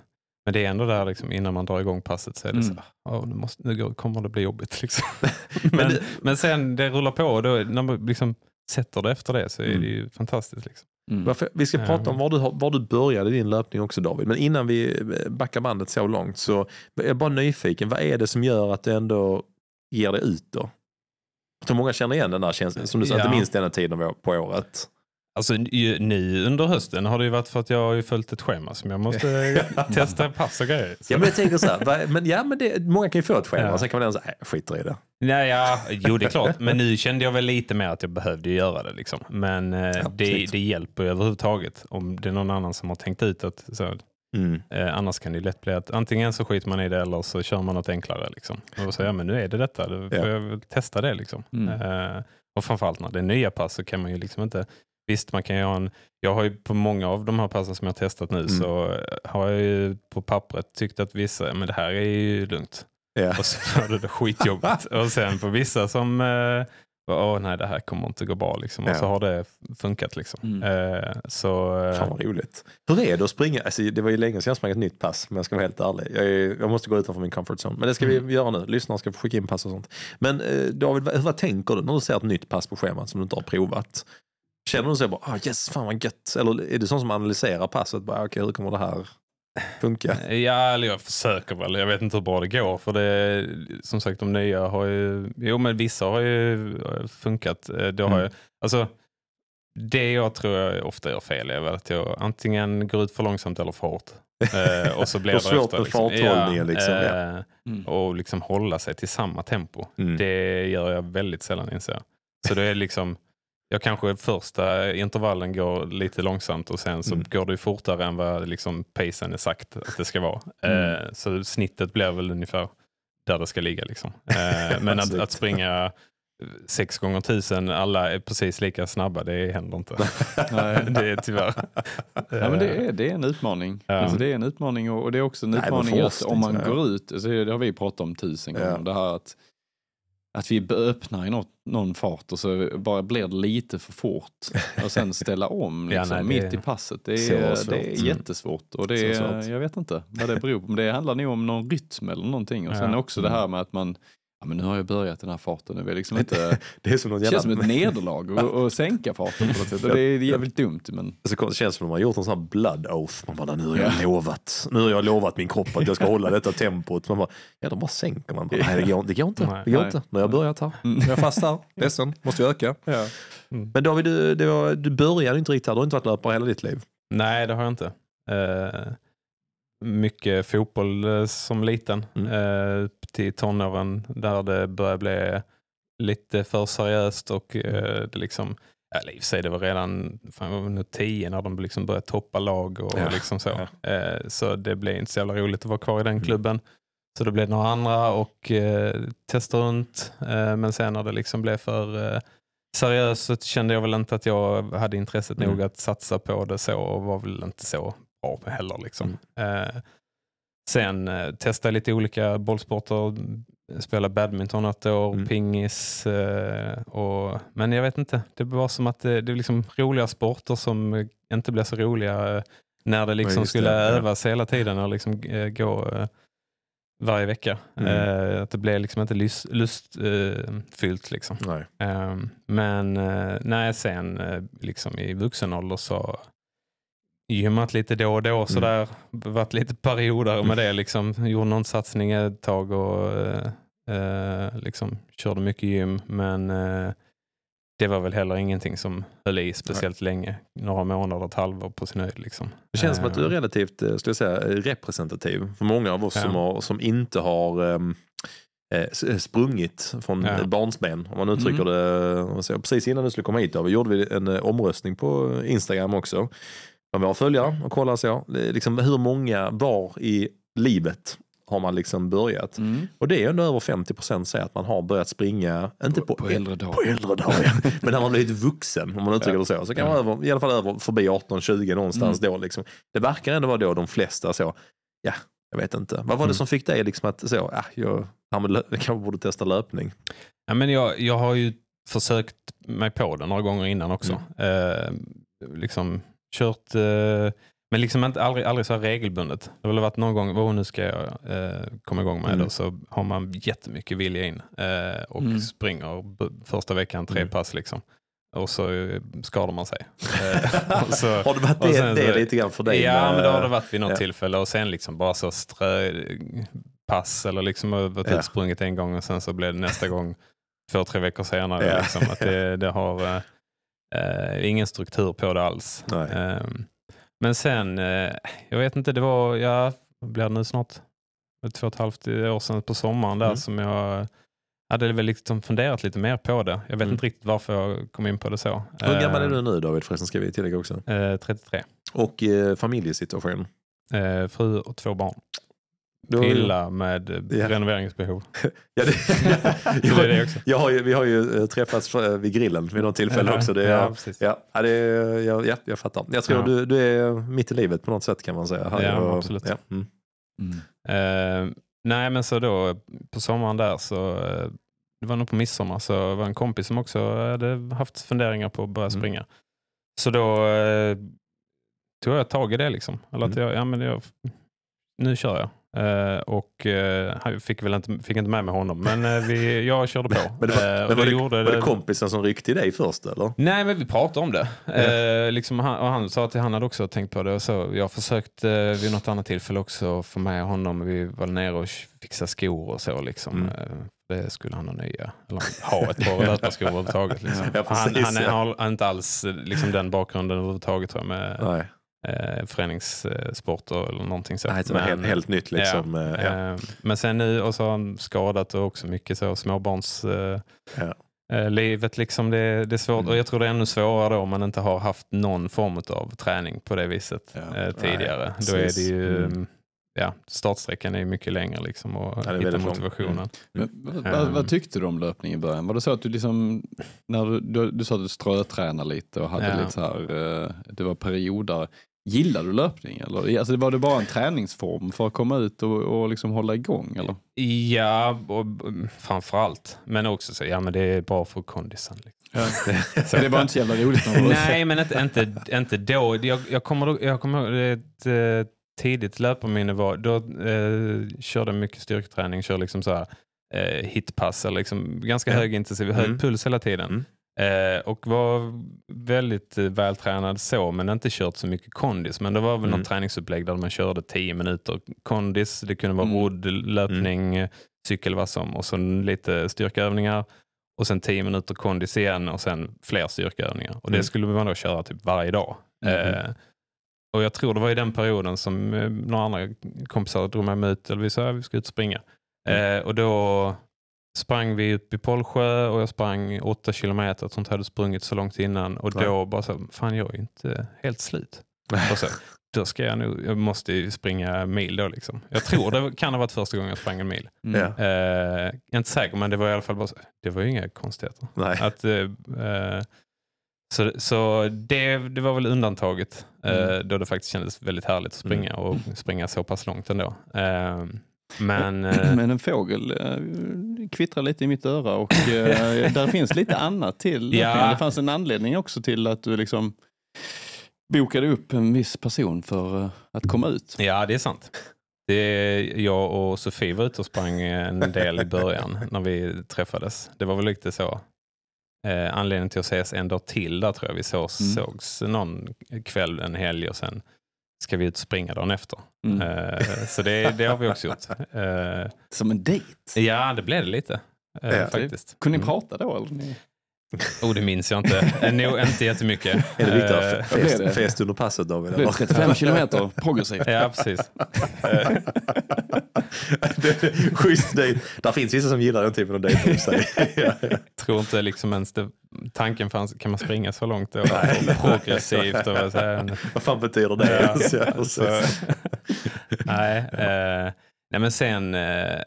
men det är ändå där liksom, innan man drar igång passet så är det Mm. så "Åh, nu, måste, nu kommer det bli jobbigt. Liksom. men, det- men sen det rullar på och då, när man liksom sätter det efter det så är Mm. det ju fantastiskt. Liksom. Mm. Varför, vi ska prata om var du, var du började din löpning också David. Men innan vi eh, backar bandet så långt så är jag bara nyfiken. Vad är det som gör att du ändå ger dig ut då? Jag tror många känner igen den där känslan, som du sa, Ja. inte minst denna tiden på året. Alltså nu under hösten har det ju varit för att jag har ju följt ett schema som jag måste testa pass och grejer. Så. Ja men jag tänker så här, men, ja, men det, många kan ju få ett schema, Ja. sen kan man säga, "Nej, skiter i det. Nej, ja, jo det är klart, men nu kände jag väl lite mer att jag behövde göra det. Liksom. Men eh, det, precis. det hjälper överhuvudtaget om det är någon annan som har tänkt ut att så, Mm. eh, annars kan det ju lätt bli att antingen så skiter man i det eller så kör man något enklare. Liksom. Och så, ja men nu är det detta, då får Ja. jag testa det. Liksom. Mm. Eh, och framförallt när det är nya pass så kan man ju liksom inte Visst, man kan ju ha en... Jag har ju på många av de här passen som jag har testat nu Mm. så eh, har jag ju på pappret tyckt att vissa, men det här är ju lugnt. Ja. Och så var det det skitjobbigt. och sen på vissa som, eh, åh nej det här kommer inte gå bra liksom. Och Ja. så har det funkat liksom. Mm. Eh, så, eh, Fan vad roligt. Hur är det att springa? Alltså, det var ju länge sedan jag sprang ett nytt pass, men jag ska vara helt ärlig. Jag, är, jag måste gå utanför min comfort zone. Men det ska Mm. vi göra nu. Lyssnarna ska få skicka in pass och sånt. Men eh, David, vad, vad tänker du när du ser ett nytt pass på schemat som du inte har provat? Känner du så bara, ah, yes, fan vad gött? Eller är du sån som analyserar passet? Bara, Okej, hur kommer det här funka? Ja, eller jag försöker väl. Jag vet inte hur bra det går. För det, som sagt, de nya har ju... Jo, men vissa har ju funkat. Eh, Det, har Mm. ju, alltså, det jag tror jag ofta gör fel är väl att jag antingen går ut för långsamt eller för hårt. Eh, och så blir det svårt efter, med liksom. farthållningen, liksom, ja. eh, Mm. Och liksom hålla sig till samma tempo. Mm. Det gör jag väldigt sällan inser jag. Så det är liksom... Jag kanske första intervallen går lite långsamt och sen så Mm. går det ju fortare än vad liksom pacen är sagt att det ska vara. Mm. Eh, så snittet blir väl ungefär där det ska ligga. Liksom. Eh, men att, att springa sex gånger tusen, alla är precis lika snabba, det händer inte. Nej. det är tyvärr. Ja, men det, är, det är en utmaning. Ja. Alltså, det är en utmaning och, och det är också en Nej, utmaning att forskning, om man går ut, alltså, det har vi pratat om tusen gånger, Ja. det här att, att vi öppnar i något, någon fart och så bara blir det lite för fort och sen ställa om Ja, liksom, nej, det- mitt i passet. Det är, det är Mm. jättesvårt och det är, jag vet inte vad det beror på. Men det handlar nog om någon rytm eller någonting och sen Ja. också det här med att man Ja, men nu har jag börjat den här farten. Nu jag liksom inte, Det är som något det känns som jävla... ett nederlag att att sänka farten på något sätt. Och det är jävligt dumt. Men Så det känns som att man har gjort en sån här blood oath. Man bara, nu har jag lovat. Nu har jag lovat min kropp att jag ska hålla detta tempot. Man bara, ja då bara sänker man. Bara, Nej det går, det går inte. Nej. Det går Nej. inte. Nu har jag börjat här. Mm. Nu är jag fast här. Ledsen, måste jag öka. ja. Men David, du, det var, du började inte riktigt här. Du har inte varit löpare hela ditt liv. Nej, det har jag inte. Eh, mycket fotboll eh, som liten. Mm. Eh, till tonåren där det började bli lite för seriöst och eh, det liksom eller i och för sig, det var redan fan, var tio när de liksom började toppa lag och Ja. liksom så. Ja. Eh, så det blev inte så jävla roligt att vara kvar i den Mm. klubben. Så det blev några andra och eh, testa runt. Eh, men sen när det liksom blev för eh, seriöst så kände jag väl inte att jag hade intresset Mm. nog att satsa på det så och var väl inte så bra heller. Liksom. Mm. Eh, sen eh, testade jag lite olika bollsporter. Spelade badminton ett år, Mm. pingis. Eh, och, men jag vet inte, det var som att det, det är liksom roliga sporter som eh, inte blev så roliga eh, när det liksom det, skulle ja. övas hela tiden och liksom eh, gå eh, varje vecka. Mm. Eh, att det blev liksom inte lust, lustfyllt. Eh, fyllt liksom. Nej. Ehm, men eh, nej, sen eh, liksom i vuxen ålder så gymmat lite då och då sådär. Varit lite perioder med det liksom. Gjorde någon satsning ett tag och eh, eh, liksom körde mycket gym. Men eh, det var väl heller ingenting som höll i speciellt länge. Några månader, ett halvår på sin höjd. Liksom. Det känns som att du är Eh, relativt eh, skulle jag säga, representativ för många av oss Ja. som, har, som inte har ehm, eh, sprungit från Ja. barnsben, om man uttrycker Mm. det. Precis innan du skulle komma hit då, vi gjorde vi en omröstning på Instagram också. Med våra följare och kolla så. Det Liksom, hur många var i livet har man liksom börjat? Mm. Och det är ändå över 50 procent säger att man har börjat springa, inte på, på äldre dagar. på äldre dagar, men när man blivit vuxen, om man uttrycker det så. Så kan man över, i alla fall över, förbi 18-20 någonstans då. Liksom. Det verkar ändå vara då de flesta så, ja, jag vet inte. Vad var det Mm. som fick dig liksom att så, ja, jag, ja, kanske borde testa löpning? Ja, men jag, jag har ju försökt mig på det några gånger innan också. Eh, liksom kört, eh, men liksom inte, aldrig, aldrig så här regelbundet. Det har väl varit någon gång, oh, nu ska jag eh, komma igång med Mm. det, så har man jättemycket vilja in eh, och Mm. springer första veckan tre Mm. pass. Liksom. Och så eh, skadar man sig. Eh, så, Har det varit det, sen det lite grann för dig? Ja, med- men det har det varit vid något ja. tillfälle och sen liksom bara så strö pass eller liksom varit Ja. utsprunget en gång och sen så blev det nästa gång två, tre veckor senare. Ja. Liksom, att det, det har eh, eh, ingen struktur på det alls. Ehm, men sen, eh, jag vet inte, det var, ja, blir det nu snart? Två och ett halvt år sedan på sommaren där Mm. som jag hade väl liksom funderat lite mer på det. Jag vet Mm. inte riktigt varför jag kom in på det så. Hur gammal är Ehm, du nu David förresten, ska vi tillägga också? Eh, 33. Och eh, familjesituation? Eh, fru och två barn. Pilla med Ja. renoveringsbehov. Ja, det, Det är det också. jag har ju, vi har ju eh, träffats eh, vid grillen vid något tillfälle också. Det, ja, ja, precis. ja, ja, det, ja, ja, jag fattar. Jag tror Ja. du, du är mitt i livet på något sätt kan man säga. Här Ja, och- absolut. Ja, mm. Mm. Eh, nej, men så då på sommaren där så, eh, det var nog på midsommar, så var en kompis som också hade haft funderingar på att börja Mm. springa. Så då eh, tog jag tag i det liksom. Eller att Mm. jag, ja, men jag, nu kör jag. Eh, och jag fick väl inte, fick inte med mig honom, men eh, vi, jag körde på. Men det var- Men var, det gjorde var det kompisen som ryckte i dig först eller? Nej, men vi pratade om det. Eh, liksom han, och han sa att han hade också tänkt på det. Och så, jag försökte vid något annat tillfälle också få med honom. Vi var nere och fixade skor och så. Liksom. Mm. Det skulle han ha nya. Eller ha ett par löparskor överhuvudtaget. Liksom. Ja, han precis, han är, ja. har inte alls liksom, den bakgrunden överhuvudtaget tror jag, med Nej, eh, föreningssporter eller någonting så. Nej det var helt, helt nytt liksom. eh, Ja. Eh, Men sen nu, och så har han skadat och också mycket så småbarns... Eh, Ja. livet liksom, det, det är svårt. Mm. Och jag tror det är ännu svårare då om man inte har haft någon form av träning på det viset Ja. eh, tidigare. Nej, då är det ju, Mm. ja, startsträckan är ju mycket längre liksom och är hitta motivationen. Men, vad, Mm. vad, vad tyckte du om löpning i början? Var det så att du liksom, när du, du, du sa att du strötränade lite och hade Ja. lite så här, det var perioder. Gillade du löpning eller? Alltså, var det bara en träningsform för att komma ut och, och liksom hålla igång eller? Ja, och, mm, framförallt. Men också så, ja men det är bra för kondisen. Liksom. Så det var inte så jävla roligt Nej, men inte, inte, inte då. Jag, jag kommer, jag kommer ihåg ett eh, tidigt löparminne var, då eh, körde jag mycket styrketräning, kör liksom så här eh, hitpass, eller liksom ganska Ja. hög intensiv, hög Mm. puls hela tiden. Mm. Eh, och var väldigt eh, vältränad så, men inte kört så mycket kondis. Men det var väl Mm. något träningsupplägg där man körde 10 minuter kondis. Det kunde vara Mm. rodd, löpning, eh, cykel, vad som. Och så lite styrkeövningar. Och sen 10 minuter kondis igen och sen fler styrkeövningar. Och det Mm. skulle man då köra typ varje dag. Mhm. Eh, och jag tror det var i den perioden som några andra kompisar drog med mig ut, eller vi sa att vi ska ut och springa. Mm. Eh, och då sprang vi upp i Polsjö och jag sprang åtta kilometer. Jag inte hade sprungit så långt innan. Och Nej. då bara så, fan jag är ju inte helt slut. Och så, då ska jag nog, jag måste ju springa mil då liksom. Jag tror det kan ha varit första gången jag sprang en mil. Mm. Ja. Eh, jag är inte säker men det var i alla fall bara så, det var ju inga konstigheter. Nej. Att, eh, så så det, det var väl undantaget eh, Mm. då det faktiskt kändes väldigt härligt att springa Mm. och springa så pass långt ändå. Eh, men eh, Men en fågel eh, kvittrar lite i mitt öra och eh, där finns lite annat till. Ja. Det fanns en anledning också till att du liksom bokade upp en viss person för att komma ut. ja, det är sant. Det, jag och Sofie var ute och sprang en del i början när vi träffades. Det var väl lite så. Eh, anledningen till att ses en dag till där tror jag vi så, Mm. sågs någon kväll, en helg och sen ska vi ut och springa dagen efter. Mm. Eh, så det, det har vi också gjort. Eh, Som en dejt. ja, det blev det lite. Eh, Ja. faktiskt. Kunde ni Mm. prata då? Eller? Ni- Oh, det minns jag inte. Nog inte jättemycket. Är det viktigt att fest, fest under passet David? Det blev eller? 35 kilometer progressivt. Ja, precis. schysst dejt. Där finns vissa som gillar den typen av dejt. i sig. tror inte liksom ens det, tanken fanns, kan man springa så långt då? Och progressivt och så här. Vad fan betyder det? Ja, Ja, så, nej, eh, nej, men sen eh,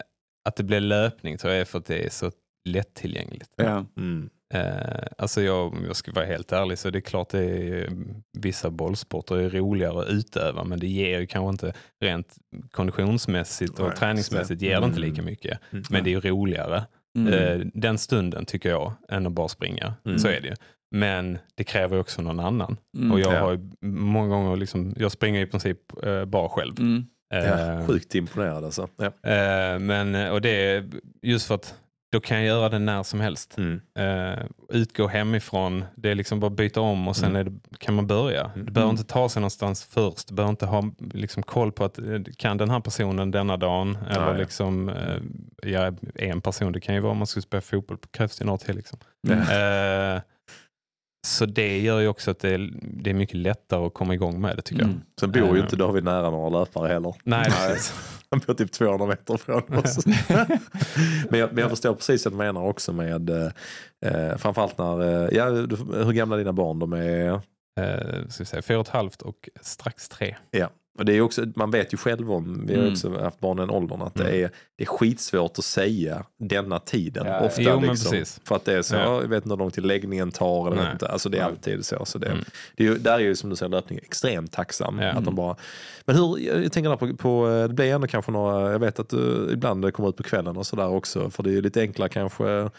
att det blir löpning tror jag är för att det är så lättillgängligt. Ja. Mm. Eh, alltså jag, om jag ska vara helt ärlig så det är klart det är, vissa bollsporter är roligare att utöva men det ger ju kanske inte rent konditionsmässigt och Nej, träningsmässigt ger det inte lika mycket. Mm. Men det är ju roligare. Mm. Eh, den stunden tycker jag än att bara springa. Mm. Så är det ju. Men det kräver också någon annan. Mm. Och jag Ja. har ju många gånger, liksom, jag springer i princip eh, bara själv. Mm. Ja, Eh, sjukt imponerad alltså. Ja. eh, men, och det är just för att då kan jag göra det när som helst. Mm. Eh, utgå hemifrån, det är liksom bara byta om och sen Mm. det, kan man börja. Du behöver inte ta sig någonstans först. Du behöver inte ha liksom, koll på att eh, kan den här personen denna dagen. Eller Ja, liksom, eh, ja, en person, det kan ju vara om man skulle spela fotboll, krävs det till. Liksom. Mm. Eh, så det gör ju också att det är, det är mycket lättare att komma igång med det tycker jag. Mm. Sen bor ju inte David nära några löpare heller. Nej. Han bor typ 200 meter från oss. men, jag, men jag förstår precis vad du menar också med eh, eh, framförallt när, eh, ja, hur gamla är dina barn? De är, Eh, ska vi säga, fyra och ett halvt och strax tre. ja. Och det är också, man vet ju själv om, vi har Mm. också haft barn i den åldern, att det, Mm. är, det är skitsvårt att säga denna tiden. Ja, ofta jo, liksom. För att det är så, Ja. jag vet inte hur lång tid läggningen tar. Eller Nej. inte. Alltså det är alltid så. så det, Mm. det är ju, där är ju som du säger löpning extremt tacksam. Ja. Att de bara, men hur, jag tänker på, på, det blir ändå kanske några, jag vet att du ibland det kommer ut på kvällen och sådär också. För det är ju lite enklare kanske.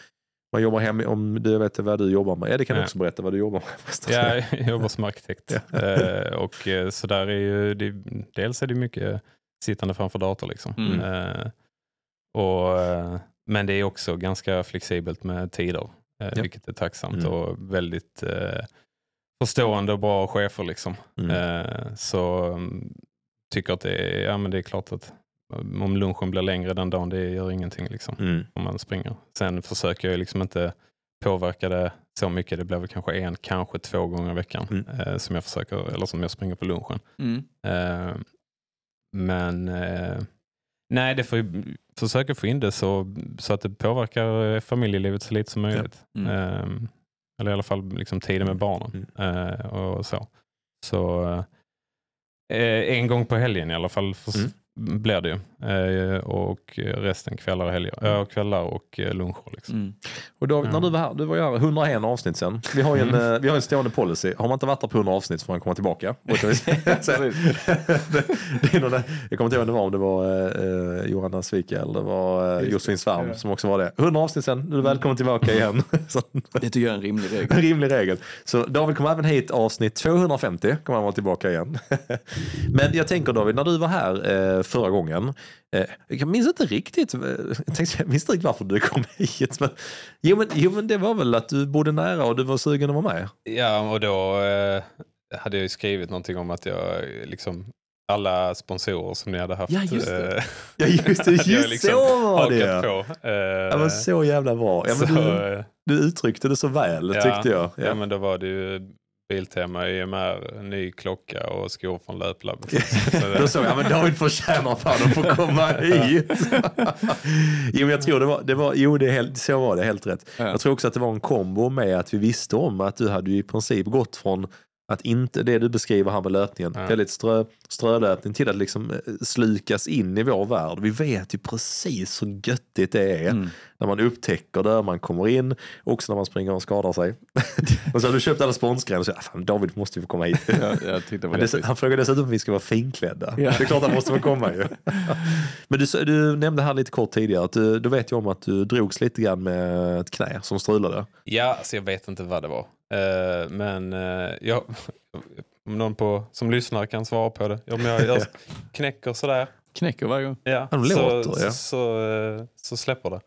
Man jobbar hem, om du vet vad du jobbar med. Ja, det kan du också berätta vad du jobbar med. Ja, jag jobbar som arkitekt. Eh, och eh, så där är ju, det, dels är det mycket sittande framför dator. Liksom. Mm. Eh, och, eh, men det är också ganska flexibelt med tider, eh, Ja. vilket är tacksamt Mm. och väldigt förstående och bra chefer. Liksom. Mm. Så mm, tycker att det är, ja, men det är klart att om lunchen blir längre den dagen, det gör ingenting. Liksom Mm. om man springer. Sen försöker jag liksom inte påverka det så mycket. Det blir väl kanske en, kanske två gånger i veckan Mm. eh, som jag försöker, eller som jag springer på lunchen. Mm. Eh, men eh, nej, det får ju försöka få in det så, så att det påverkar eh, familjelivet så lite som möjligt. Mm. Eh, eller i alla fall liksom tiden med barnen. Eh, och så. Så eh, en gång på helgen i alla fall förs- Blir det ju. Eh, och resten kvällar och helger. Ja, kvällar och eh, luncher. Liksom. Mm. Och David, Ja. när du var här, du var ju här 101 avsnitt sen. Vi har ju en, Mm. vi har en stående policy. Har man inte varit där på 100 avsnitt så får man komma tillbaka. Det, det. Jag kommer inte ihåg om det var, om det var eh, Johanna Svika eller det var eh, Josefin Svärm Ja. som också var det. 100 avsnitt sen, nu är du välkommen tillbaka igen. så, Det tycker jag är en rimlig regel. en rimlig regel. Så David kommer även hit avsnitt 250, kommer han vara tillbaka igen. Men jag tänker David, när du var här eh, förra gången, eh, jag minns inte riktigt, eh, jag minns inte riktigt varför du kom hit. Men, jo, men, jo men det var väl att du bodde nära och du var sugen att vara med. Ja, och då eh, hade jag ju skrivit någonting om att jag liksom alla sponsorer som ni hade haft. Ja, just det. eh, Ja just det, just liksom så var det. på. Ja, men så jävla bra. Ja, men så, du, du uttryckte det så väl Ja. tyckte jag. ja. men då var det ju Biltema, EMR, ny klocka och skor från Löplab. Så det- Då såg jag, men David förtjänar fan att få komma hit. jo, men jag tror det var, det var jo, det är helt, så var det, helt rätt. Ja. Jag tror också att det var en kombo med att vi visste om att du hade ju i princip gått från att inte, det du beskriver här med löpningen, Ja. väldigt strö, strölöpning till att liksom eh, slukas in i vår värld. Vi vet ju precis hur göttigt det är Mm. när man upptäcker det, man kommer in, också när man springer och skadar sig. och så har du köpt alla sponsgrejer och så, ah, fan, David måste ju få komma hit. Ja, det Han, frågar dessutom om vi ska vara finklädda. Ja. Det är klart han måste få komma ju. Men du, du nämnde här lite kort tidigare att du, då vet jag om att du drogs lite grann med ett knä som strulade. Ja, alltså jag vet inte vad det var. Eh, men uh, jag, om någon på, som lyssnar kan svara på det. Om jag, jag knäcker sådär, Knäcker varje gång. ja, Ja, de så, låter, ja. så, så, eh, så släpper det.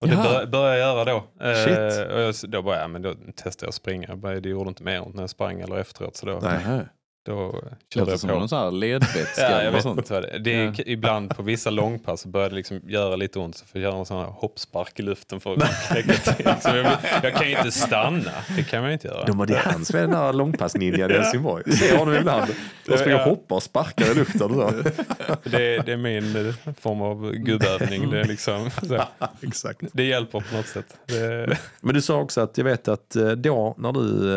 Och det Jaha. bör, börjar jag göra då. Shit. och jag, då bara, ja, men då testar jag att springa. Jag bara, Det gjorde inte mer ont när jag sprang eller efteråt. Så då, Nej. Då Det körde jag som på. någon sån här ledvätska. Ja, jag vet sånt. inte vad det är. Det är Ja. Ibland på vissa långpass så börjar det liksom göra lite ont. Så får jag göra en sån här hoppspark i luften för att knäcka till. Så jag, jag kan ju inte stanna. Det kan man ju inte göra. De, är han som är den där långpassninjan i Helsingborg. Jag ser honom ibland. De springer och hoppar och sparkar i luften. Så. Det, det är min eh, form av gubbövning. Det, är liksom. Exakt. det hjälper på något sätt. Det, Men du sa också att jag vet att eh, då när du,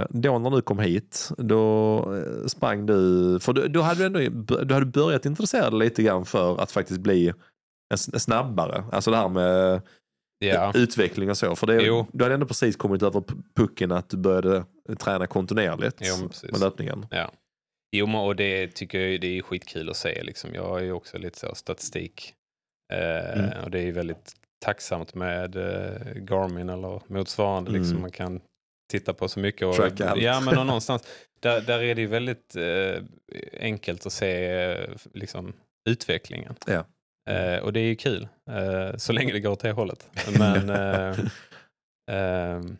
eh, då när du kom hit, då sprang du, för du, då hade du ändå du hade börjat intressera dig lite grann för att faktiskt bli snabbare. Alltså det här med ja. utveckling och så. För det, Jo. du hade ändå precis kommit över pucken att du började träna kontinuerligt Jo, men med löpningen. Ja. Jo, och det tycker jag det är skitkul att se. Liksom. Jag är ju också lite så statistik. Eh, Mm. Och det är ju väldigt tacksamt med eh, Garmin eller motsvarande. Liksom. Mm. Man kan titta på så mycket. Och, Tracka allt. Ja, men någonstans. Där, där är det ju väldigt eh, enkelt att se eh, liksom, utvecklingen. Ja. Eh, och det är ju kul. Eh, så länge det går åt det hållet. Men, eh, ehm,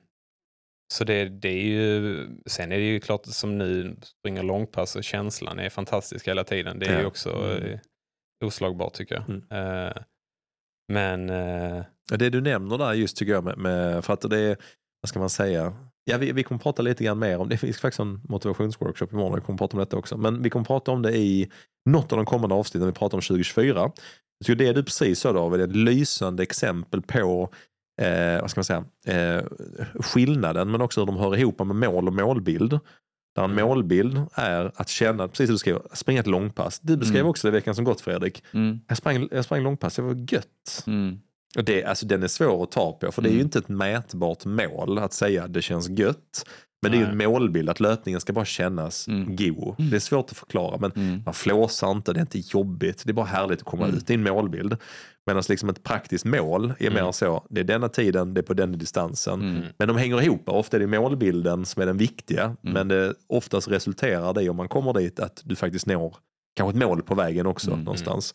så det, det är ju, sen är det ju klart som nu springer långpass och känslan är fantastisk hela tiden. Det är ju Ja. också Mm. oslagbart tycker jag. Mm. Men Det du nämner där just tycker jag med, med för att det är, vad ska man säga, ja, vi, vi kommer prata lite grann mer om det. finns faktiskt en motivationsworkshop imorgon, vi kommer prata om detta också. Men vi kommer prata om det i något av de kommande avsnitten, vi pratar om 2024. Jag tycker det du precis sa David är ett lysande exempel på eh, vad ska man säga, eh, skillnaden men också hur de hör ihop med mål och målbild. Där en Mm. målbild är att känna, precis som du skrev, springa ett långpass. Du beskrev Mm. också det veckan som gått Fredrik. Mm. Jag sprang, jag sprang långpass, det var gött. Mm. Och det, alltså, den är svår att ta på för det är ju Mm. inte ett mätbart mål att säga att det känns gött. Men det är ju en Nej. målbild att löpningen ska bara kännas Mm. go. Mm. Det är svårt att förklara men Mm. man flåsar inte, det är inte jobbigt. Det är bara härligt att komma Mm. ut. Det är en målbild. Medan liksom ett praktiskt mål är Mm. mer så, det är denna tiden, det är på den distansen. Mm. Men de hänger ihop. Ofta är det målbilden som är den viktiga. Mm. Men det, oftast resulterar det om man kommer dit att du faktiskt når kanske ett mål på vägen också Mm. någonstans.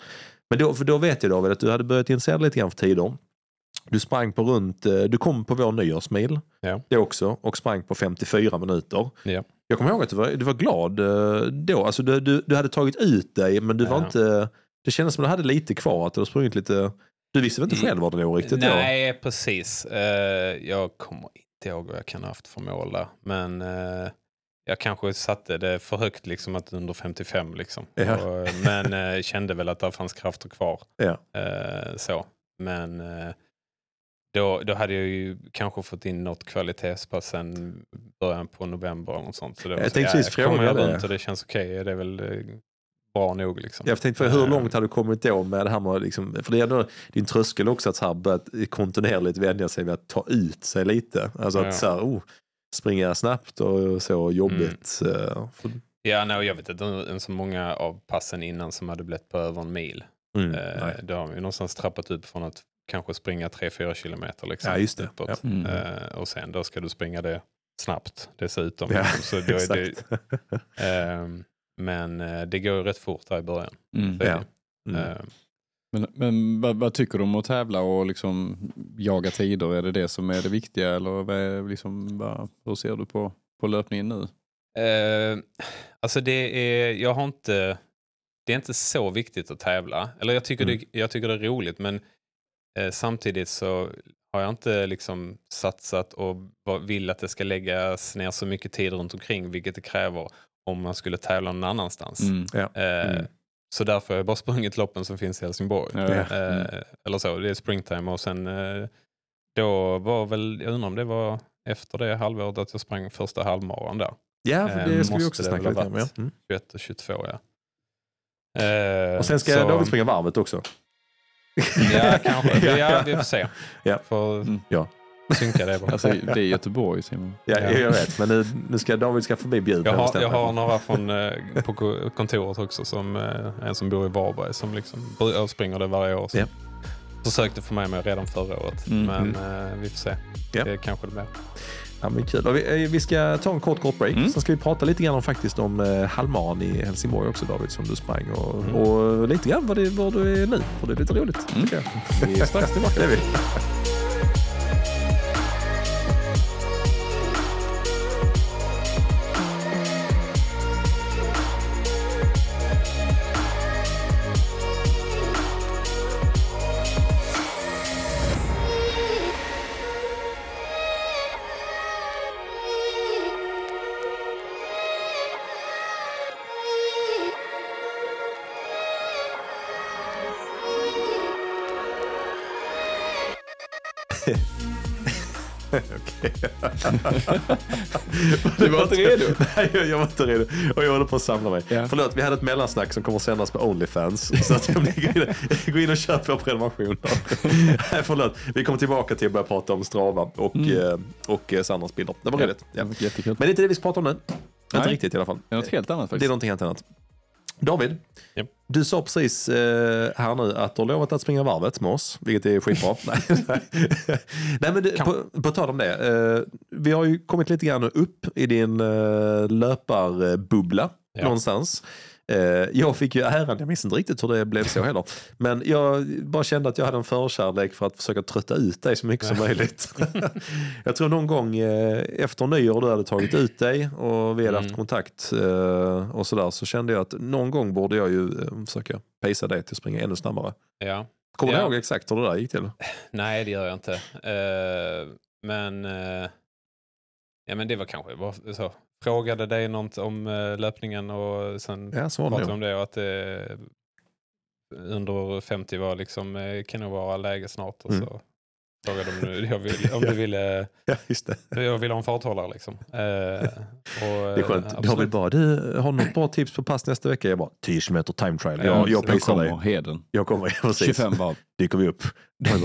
Men då, för då vet jag David att du hade börjat intressera dig lite grann för tider. Du sprang på runt, eh, du kom på vår nyårsmil Ja. det också och sprang på 54 minuter. Ja. Jag kommer ihåg att du var, du var glad eh, då. Alltså du, du, du hade tagit ut dig men du var Ja. inte, det kändes som att du hade lite kvar. Att du hade sprungit lite, du visste väl inte Mm. själv var det låg riktigt då? Nej, precis. Eh, jag kommer inte ihåg vad jag kan ha haft för mål där. Men jag kanske satte det för högt, liksom att under 55. Liksom. Ja. Och, men eh, kände väl att det fanns krafter kvar. Ja. Eh, så. Men eh, då, då hade jag ju kanske fått in något kvalitetspass sen början på november eller något sånt. Så det var Jag så, tänkte precis kommer fråga jag runt och det känns okej, det är väl eh, bra nog. Liksom. Jag tänkte för hur Eh, långt hade du kommit då med det här med liksom, för det är ändå din tröskel också att så här börja kontinuerligt vänja sig vid att ta ut sig lite. Alltså att Ja. så här, oh, springa snabbt och så jobbigt. Mm. eh, Ja, nej, jag vet inte så många av passen innan som hade blivit på över en mil. Mm, Eh, då har vi någonstans trappat upp från att kanske springa 3-4 kilometer. Liksom, Ja, just det. Ja. Mm. Eh, och sen då ska du springa det snabbt dessutom. Ja, liksom. Så då är det, ehm, men eh, det går rätt fort där i början. Mm. Ja. Mm. Men, men vad, vad tycker du om att tävla och liksom jaga tider? Är det det som är det viktiga eller vad är, liksom, vad, hur ser du på, på löpningen nu? Eh, alltså det är, jag har inte, det är inte så viktigt att tävla. Eller jag tycker, Mm. det, jag tycker det är roligt men eh, samtidigt så har jag inte liksom satsat och vill att det ska läggas ner så mycket tid runt omkring vilket det kräver om man skulle tävla någon annanstans. Mm. Ja. Eh, Mm. Så därför har jag bara sprungit loppen som finns i Helsingborg. Ja. Ja. Eh, Mm. Eller så, det är springtime och sen eh, då var väl, jag undrar om det var efter det halvåret att jag sprang första halvmaran där. Ja, för Eh, det ska vi måste också snacka lite om. Ja. Mm. 21 och 22 ja. Eh, Och sen ska så- David springa varvet också. Ja, kanske. Ja, vi får se. Ja. Får Mm. Ja. Synka det bara. Alltså, det är Göteborg Simon. Ja, Ja. jag vet, men nu, nu ska David ska förbi Bjuv. Jag har, jag har några från, eh, på ko- kontoret också, som eh, en som bor i Varberg som liksom springer det varje år. Så Ja. Försökte få med mig redan förra året, Mm. men eh, vi får se. Ja. Det kanske det blir. Ja, men kul. Vi, vi ska ta en kort, kort break. Mm. Sen ska vi prata lite grann om, faktiskt om eh, halvmaran i Helsingborg också David, som du sprang. Och, Mm. och lite grann var, det, var du är nu. För det är lite roligt. Mm. Vi är strax tillbaka. Det är vi. Du var inte redo? Nej, jag- var inte redo. Och jag håller på att samla mig. Ja. Förlåt, vi hade ett mellansnack som kommer att sändas på Onlyfans. Så att om ni går in, och köp vår prenumeration. Nej, förlåt. Vi kommer tillbaka till att börja prata om Strava och, eh, och eh, Sandras bilder. Det var roligt. Ja. Jättekul. Men det är inte det vi ska prata om nu. Inte Nej. riktigt i alla fall. Det är något helt annat Det är faktiskt. någonting helt annat. David, Japp. du sa precis eh, här nu att du har lovat att springa varvet med oss, vilket är skitbra. Nej, men det, på, på tal om det. Eh, vi har ju kommit lite grann upp i din eh, löparbubbla Ja. någonstans. Eh, jag fick ju äran, jag minns inte riktigt hur det blev så heller. Men jag bara kände att jag hade en förkärlek för att försöka trötta ut dig så mycket som möjligt. jag tror någon gång eh, efter nyår du hade tagit ut dig och vi hade haft Mm. kontakt eh, och sådär så kände jag att någon gång borde jag ju försöka pacea dig till att springa ännu snabbare. Ja. Kommer du Ja. ihåg exakt hur det där gick till? Nej, det gör jag inte. Men, ja, men det var kanske bara så. Frågade dig något om eh, löpningen och sen Ja, det pratade vi om det och att eh, under 50 var liksom, eh, kan nog vara läge snart. Och Mm. så frågade om, du- jag vill, om du ville, Ja, just det. jag ville ha en farthållare liksom. Eh, och, Det är skönt. eh, David bara, du har något bra tips på pass nästa vecka? Jag bara, 10 km time trial. Jag, jag jag pacear kommer, dig. heden. Jag kommer, precis. 25 varv. dyker vi upp.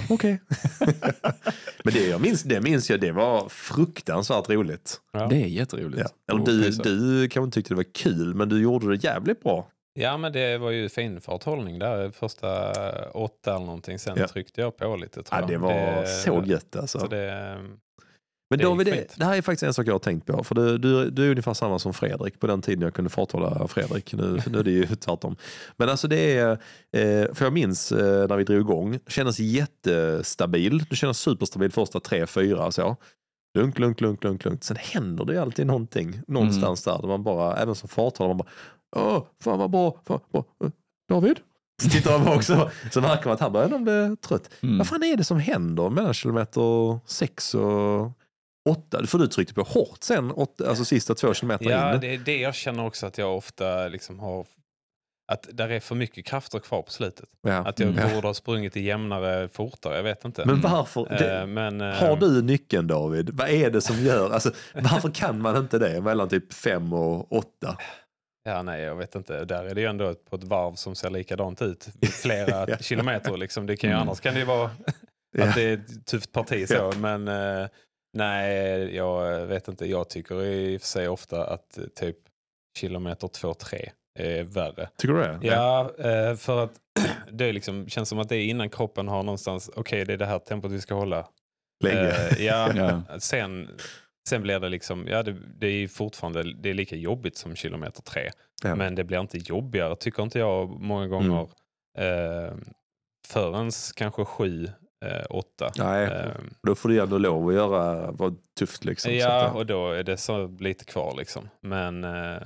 Okej. Men det jag minns, det minns jag, det var fruktansvärt roligt. Ja. Det är jätteroligt. Ja. Eller du, du kanske inte tyckte det var kul, men du gjorde det jävligt bra. Ja, men det var ju fin farthållning där. Första åtta eller någonting. Sen Ja. tryckte jag på lite tror Ja, det var så gött alltså. Så det, Men det David, det, det här är faktiskt en sak jag har tänkt på. För du, du, du är ungefär samma som Fredrik på den tiden jag kunde farthålla Fredrik. Nu, nu är det ju tvärtom. Men alltså det är, eh, för jag minns eh, när vi drog igång, kändes jättestabil. Du kändes superstabil första tre, fyra så. Lugnt, lugnt, lugnt, lugnt, lugnt. Sen händer det ju alltid någonting någonstans där. där man bara, även som farthållare, man bara, åh, fan vad bra, fan, bra. Eh, David? Så tittar man också, så märker man att han börjar bli trött. Mm. Vad fan är det som händer mellan kilometer 6 och 8? För du tryckte på hårt sen, åtta, alltså sista två kilometer ja, in. det är det jag känner också att jag ofta liksom har... Att där är för mycket krafter kvar på slutet. Ja. Att jag Mm. borde ha sprungit i jämnare, fortare. Jag vet inte. Men varför? Det, Eh, men, eh, har du nyckeln David? Vad är det som gör, alltså, varför kan man inte det mellan typ 5 och 8? Ja, nej, jag vet inte. Där är det ju ändå på ett varv som ser likadant ut. Flera Ja. kilometer liksom. Det kan ju, Mm. Annars kan det ju vara att det är ett tufft parti så. Ja. Men eh, nej, jag vet inte. Jag tycker i och för sig ofta att eh, typ kilometer 2-3 är värre. Tycker du det? Ja, eh, för att det liksom, känns som att det är innan kroppen har någonstans, okej det är det här tempot vi ska hålla. Länge. Eh, ja, Ja. sen, sen blir det liksom, ja det, det är fortfarande det är lika jobbigt som kilometer tre. Ja. Men det blir inte jobbigare tycker inte jag många gånger eh, förrän kanske sju, eh, åtta. Nej, Eh, då får du ändå lov att göra, vara tufft liksom. Ja, att, och då är det så lite kvar liksom. Men eh,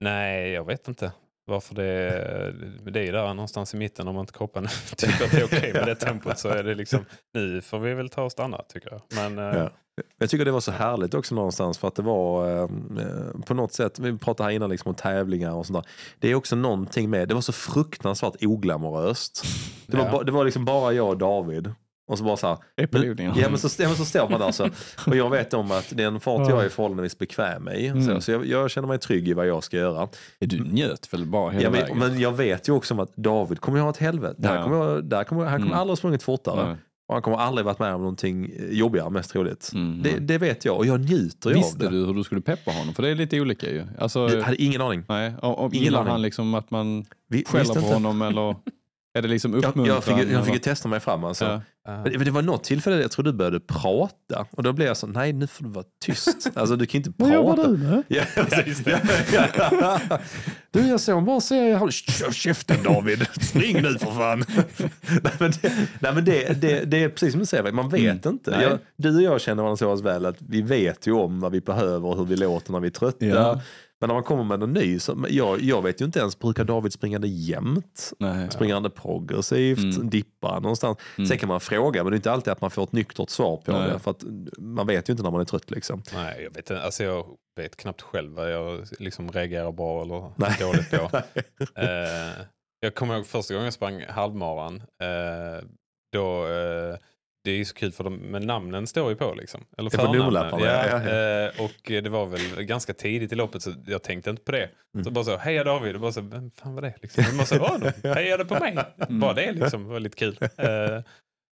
nej, jag vet inte. Varför det, det är där någonstans i mitten om inte kroppen tycker att det är okej med det tempot så är det liksom nu får vi väl ta och stanna tycker jag. Men eh, Ja. Jag tycker det var så härligt också någonstans för att det var eh, eh, på något sätt, vi pratade här innan liksom om tävlingar och sånt där. Det är också någonting med, det var så fruktansvärt oglamoröst. Det var, Ja. det var liksom bara jag och David. Och så bara så här. Ja men så, ja, men så står man där så. Och jag vet om att det är en fart jag är förhållandevis bekväm i. Så, Mm. så jag, jag känner mig trygg i vad jag ska göra. Du njöt väl bara hela Ja, men, vägen? men jag vet ju också om att David kommer jag ha ett helvete. Där Ja. kommer jag, där kommer, han kommer Mm. aldrig ha sprungit fortare. Nej. Och han kommer aldrig varit med om någonting jobbigare mest troligt. Mm. Det, det vet jag och jag njuter ju av Visste det. du hur du skulle peppa honom? För det är lite olika ju. Alltså, Jag hade ingen aning. nej, om, om ingen gillar aning. han liksom att man Vi, skäller visste på honom eller är det liksom Jag, uppmuntran? jag, fick, jag fick ju eller? testa mig fram alltså. Ja. Men Det var något tillfälle jag tror du började prata och då blev jag så, nej nu får du vara tyst. Alltså du kan inte prata. med? Ja, just det. Ja. Du, jag såg en bra serie. Håll käften David, spring nu för fan. nej, men, det, nej, men det, det, det är precis som du säger, man vet inte. Nej. Jag, du och jag känner varandra så pass väl att vi vet ju om vad vi behöver och hur vi låter när vi är trötta. Ja. Men när man kommer med någon ny, så, jag, jag vet ju inte ens, brukar David springa det jämnt? Nej. Springer han det progressivt? Mm. Dippar han någonstans? Mm. Sen kan man fråga, men det är inte alltid att man får ett nyktert svar på Nej. det. För att man vet ju inte när man är trött liksom. Nej, jag vet, alltså, jag vet knappt själv vad jag liksom reagerar bra eller Nej. dåligt på. Eh, jag kommer ihåg första gången jag sprang halvmaran. Eh, då, eh, det är ju så kul för de, men namnen står ju på liksom. Eller förnamnen. Ja, ja, ja. eh, Och det var väl ganska tidigt i loppet så jag tänkte inte på det. Mm. Så bara så, heja David. Och bara så, vem fan var det? Liksom. Och bara så, de hejade på mig. Bara det liksom var lite kul. Eh,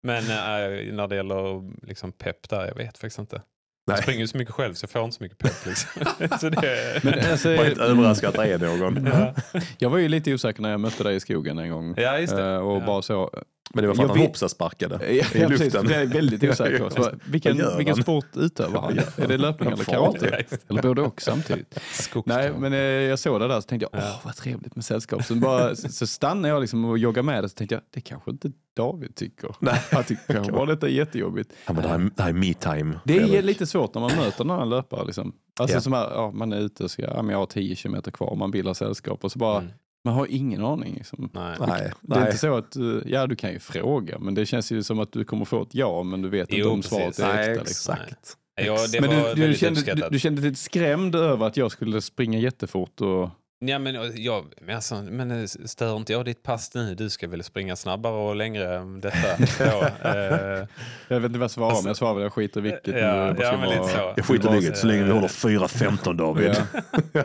Men eh, när det gäller liksom pepp där, jag vet faktiskt inte. Jag Nej. springer ju så mycket själv så jag får inte så mycket pepp. Liksom. så det, Men, alltså, Jag var inte överraskad att det är någon. ja. jag var ju lite osäker när jag mötte dig i skogen en gång. ja, just det. Eh, och Ja. bara så, Men det var för att han vet- hoppsasparkade Ja, i luften. Jag är väldigt osäker. Så, vilken vilken sport utövar han? Är det löpning eller karate? Det. Eller både och samtidigt? Nej, men eh, jag såg det där så tänkte jag, åh vad trevligt med sällskap. Så, bara, så, stannade jag liksom och joggade med det så tänkte jag, det kanske inte David tycker. Nej. Han tycker kanske bara detta är jättejobbigt. Ja, men det, här, det här är me time. Det är Fredrik. lite svårt när man möter en annan löpare. Liksom. Alltså Ja. som här, ja, man är ute och ska, ja, men jag har 10 kilometer kvar, man bildar sällskap och så bara, Mm. Man har ingen aning. Liksom. Nej. Nej, Det är nej. inte så att, ja du kan ju fråga, men det känns ju som att du kommer få ett ja, men du vet Jo, inte om precis. svaret är nej äkta. Liksom. exakt. Ja, det Men var du, du, kände, du, kände dig lite skrämd över att jag skulle springa jättefort och Ja, men, jag, men, alltså, men eh, stör inte jag ditt pass nu? Du ska väl springa snabbare och längre än detta? då, eh, jag vet inte vad jag svarar, Alltså- men jag svarar väl jag skiter vilket. Ja, ja, men lite så. Jag skiter i vilket så länge vi håller 4.15 David. Ja.